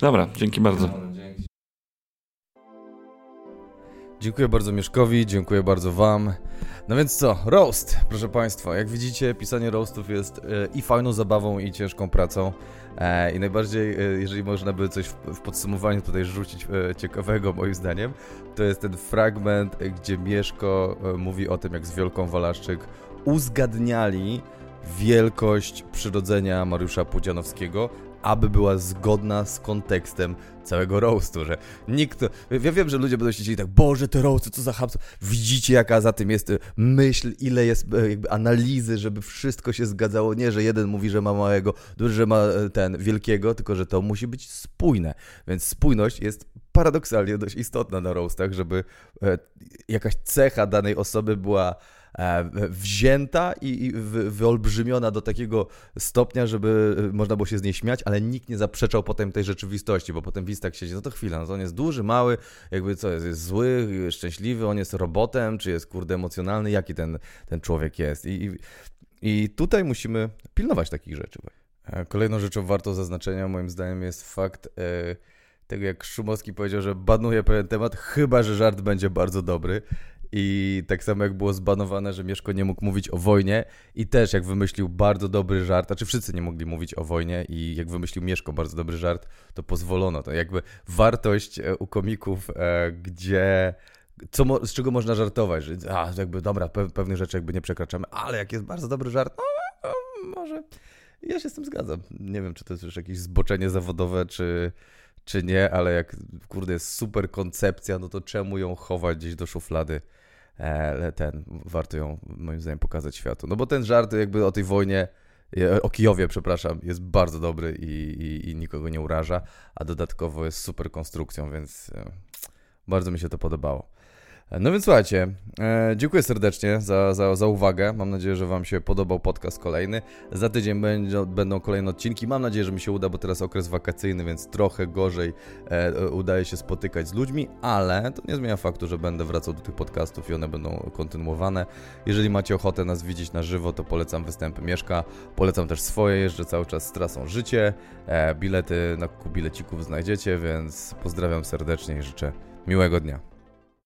Dobra, dzięki bardzo.
Dziękuję bardzo Mieszkowi, dziękuję bardzo Wam. No więc co, roast, proszę Państwa. Jak widzicie, pisanie roastów jest e, i fajną zabawą, i ciężką pracą. E, I najbardziej, e, jeżeli można by coś w, podsumowaniu tutaj rzucić ciekawego, moim zdaniem, to jest ten fragment, gdzie Mieszko mówi o tym, jak z Wielką Walaszczyk uzgadniali wielkość przyrodzenia Mariusza Pudzianowskiego, aby była zgodna z kontekstem całego roastu, że nikt... Ja wiem, że ludzie będą siedzieli tak, Boże, te roasty, co za chamstwo. Widzicie, jaka za tym jest e, myśl, ile jest e, jakby analizy, żeby wszystko się zgadzało. Nie, że jeden mówi, że ma małego, drugi, że ma e, ten wielkiego, tylko że to musi być spójne. Więc spójność jest paradoksalnie dość istotna na roastach, żeby e, jakaś cecha danej osoby była wzięta i, i wy- wyolbrzymiona do takiego stopnia, żeby e, można było się z niej śmiać, ale nikt nie zaprzeczał potem tej rzeczywistości, bo potem widz tak siedzi, no to chwila, no to on jest duży, mały, jakby co, jest, jest zły, szczęśliwy, on jest robotem, czy jest kurde emocjonalny, jaki ten, ten człowiek jest. I, i, I tutaj musimy pilnować takich rzeczy. E, Kolejną rzeczą wartą zaznaczenia moim zdaniem jest fakt e, tego, jak Szumowski powiedział, że banuje pewien temat, chyba że żart będzie bardzo dobry. I tak samo jak było zbanowane, że Mieszko nie mógł mówić o wojnie i też jak wymyślił bardzo dobry żart, a czy wszyscy nie mogli mówić o wojnie i jak wymyślił Mieszko bardzo dobry żart, to pozwolono. To jakby wartość e, u komików, e, gdzie co, z czego można żartować, że a, jakby dobra, pe- pewnych rzeczy jakby nie przekraczamy, ale jak jest bardzo dobry żart, no, no może ja się z tym zgadzam. Nie wiem, czy to jest już jakieś zboczenie zawodowe, czy, czy nie, ale jak kurde jest super koncepcja, no to czemu ją chować gdzieś do szuflady? E, ten, warto ją moim zdaniem pokazać światu. No bo ten żart jakby o tej wojnie, e, o Kijowie, przepraszam, jest bardzo dobry i, i, i nikogo nie uraża, a dodatkowo jest super konstrukcją, więc e, bardzo mi się to podobało. No więc słuchajcie, e, dziękuję serdecznie za, za, za uwagę. Mam nadzieję, że Wam się podobał podcast kolejny. Za tydzień będzie, będą kolejne odcinki. Mam nadzieję, że mi się uda, bo teraz okres wakacyjny, więc trochę gorzej e, e, udaje się spotykać z ludźmi, ale to nie zmienia faktu, że będę wracał do tych podcastów i one będą kontynuowane. Jeżeli macie ochotę nas widzieć na żywo, to polecam występy Mieszka. Polecam też swoje, jeżdżę cały czas z trasą Życie. E, bilety na kuku bilecików znajdziecie, więc pozdrawiam serdecznie i życzę miłego dnia.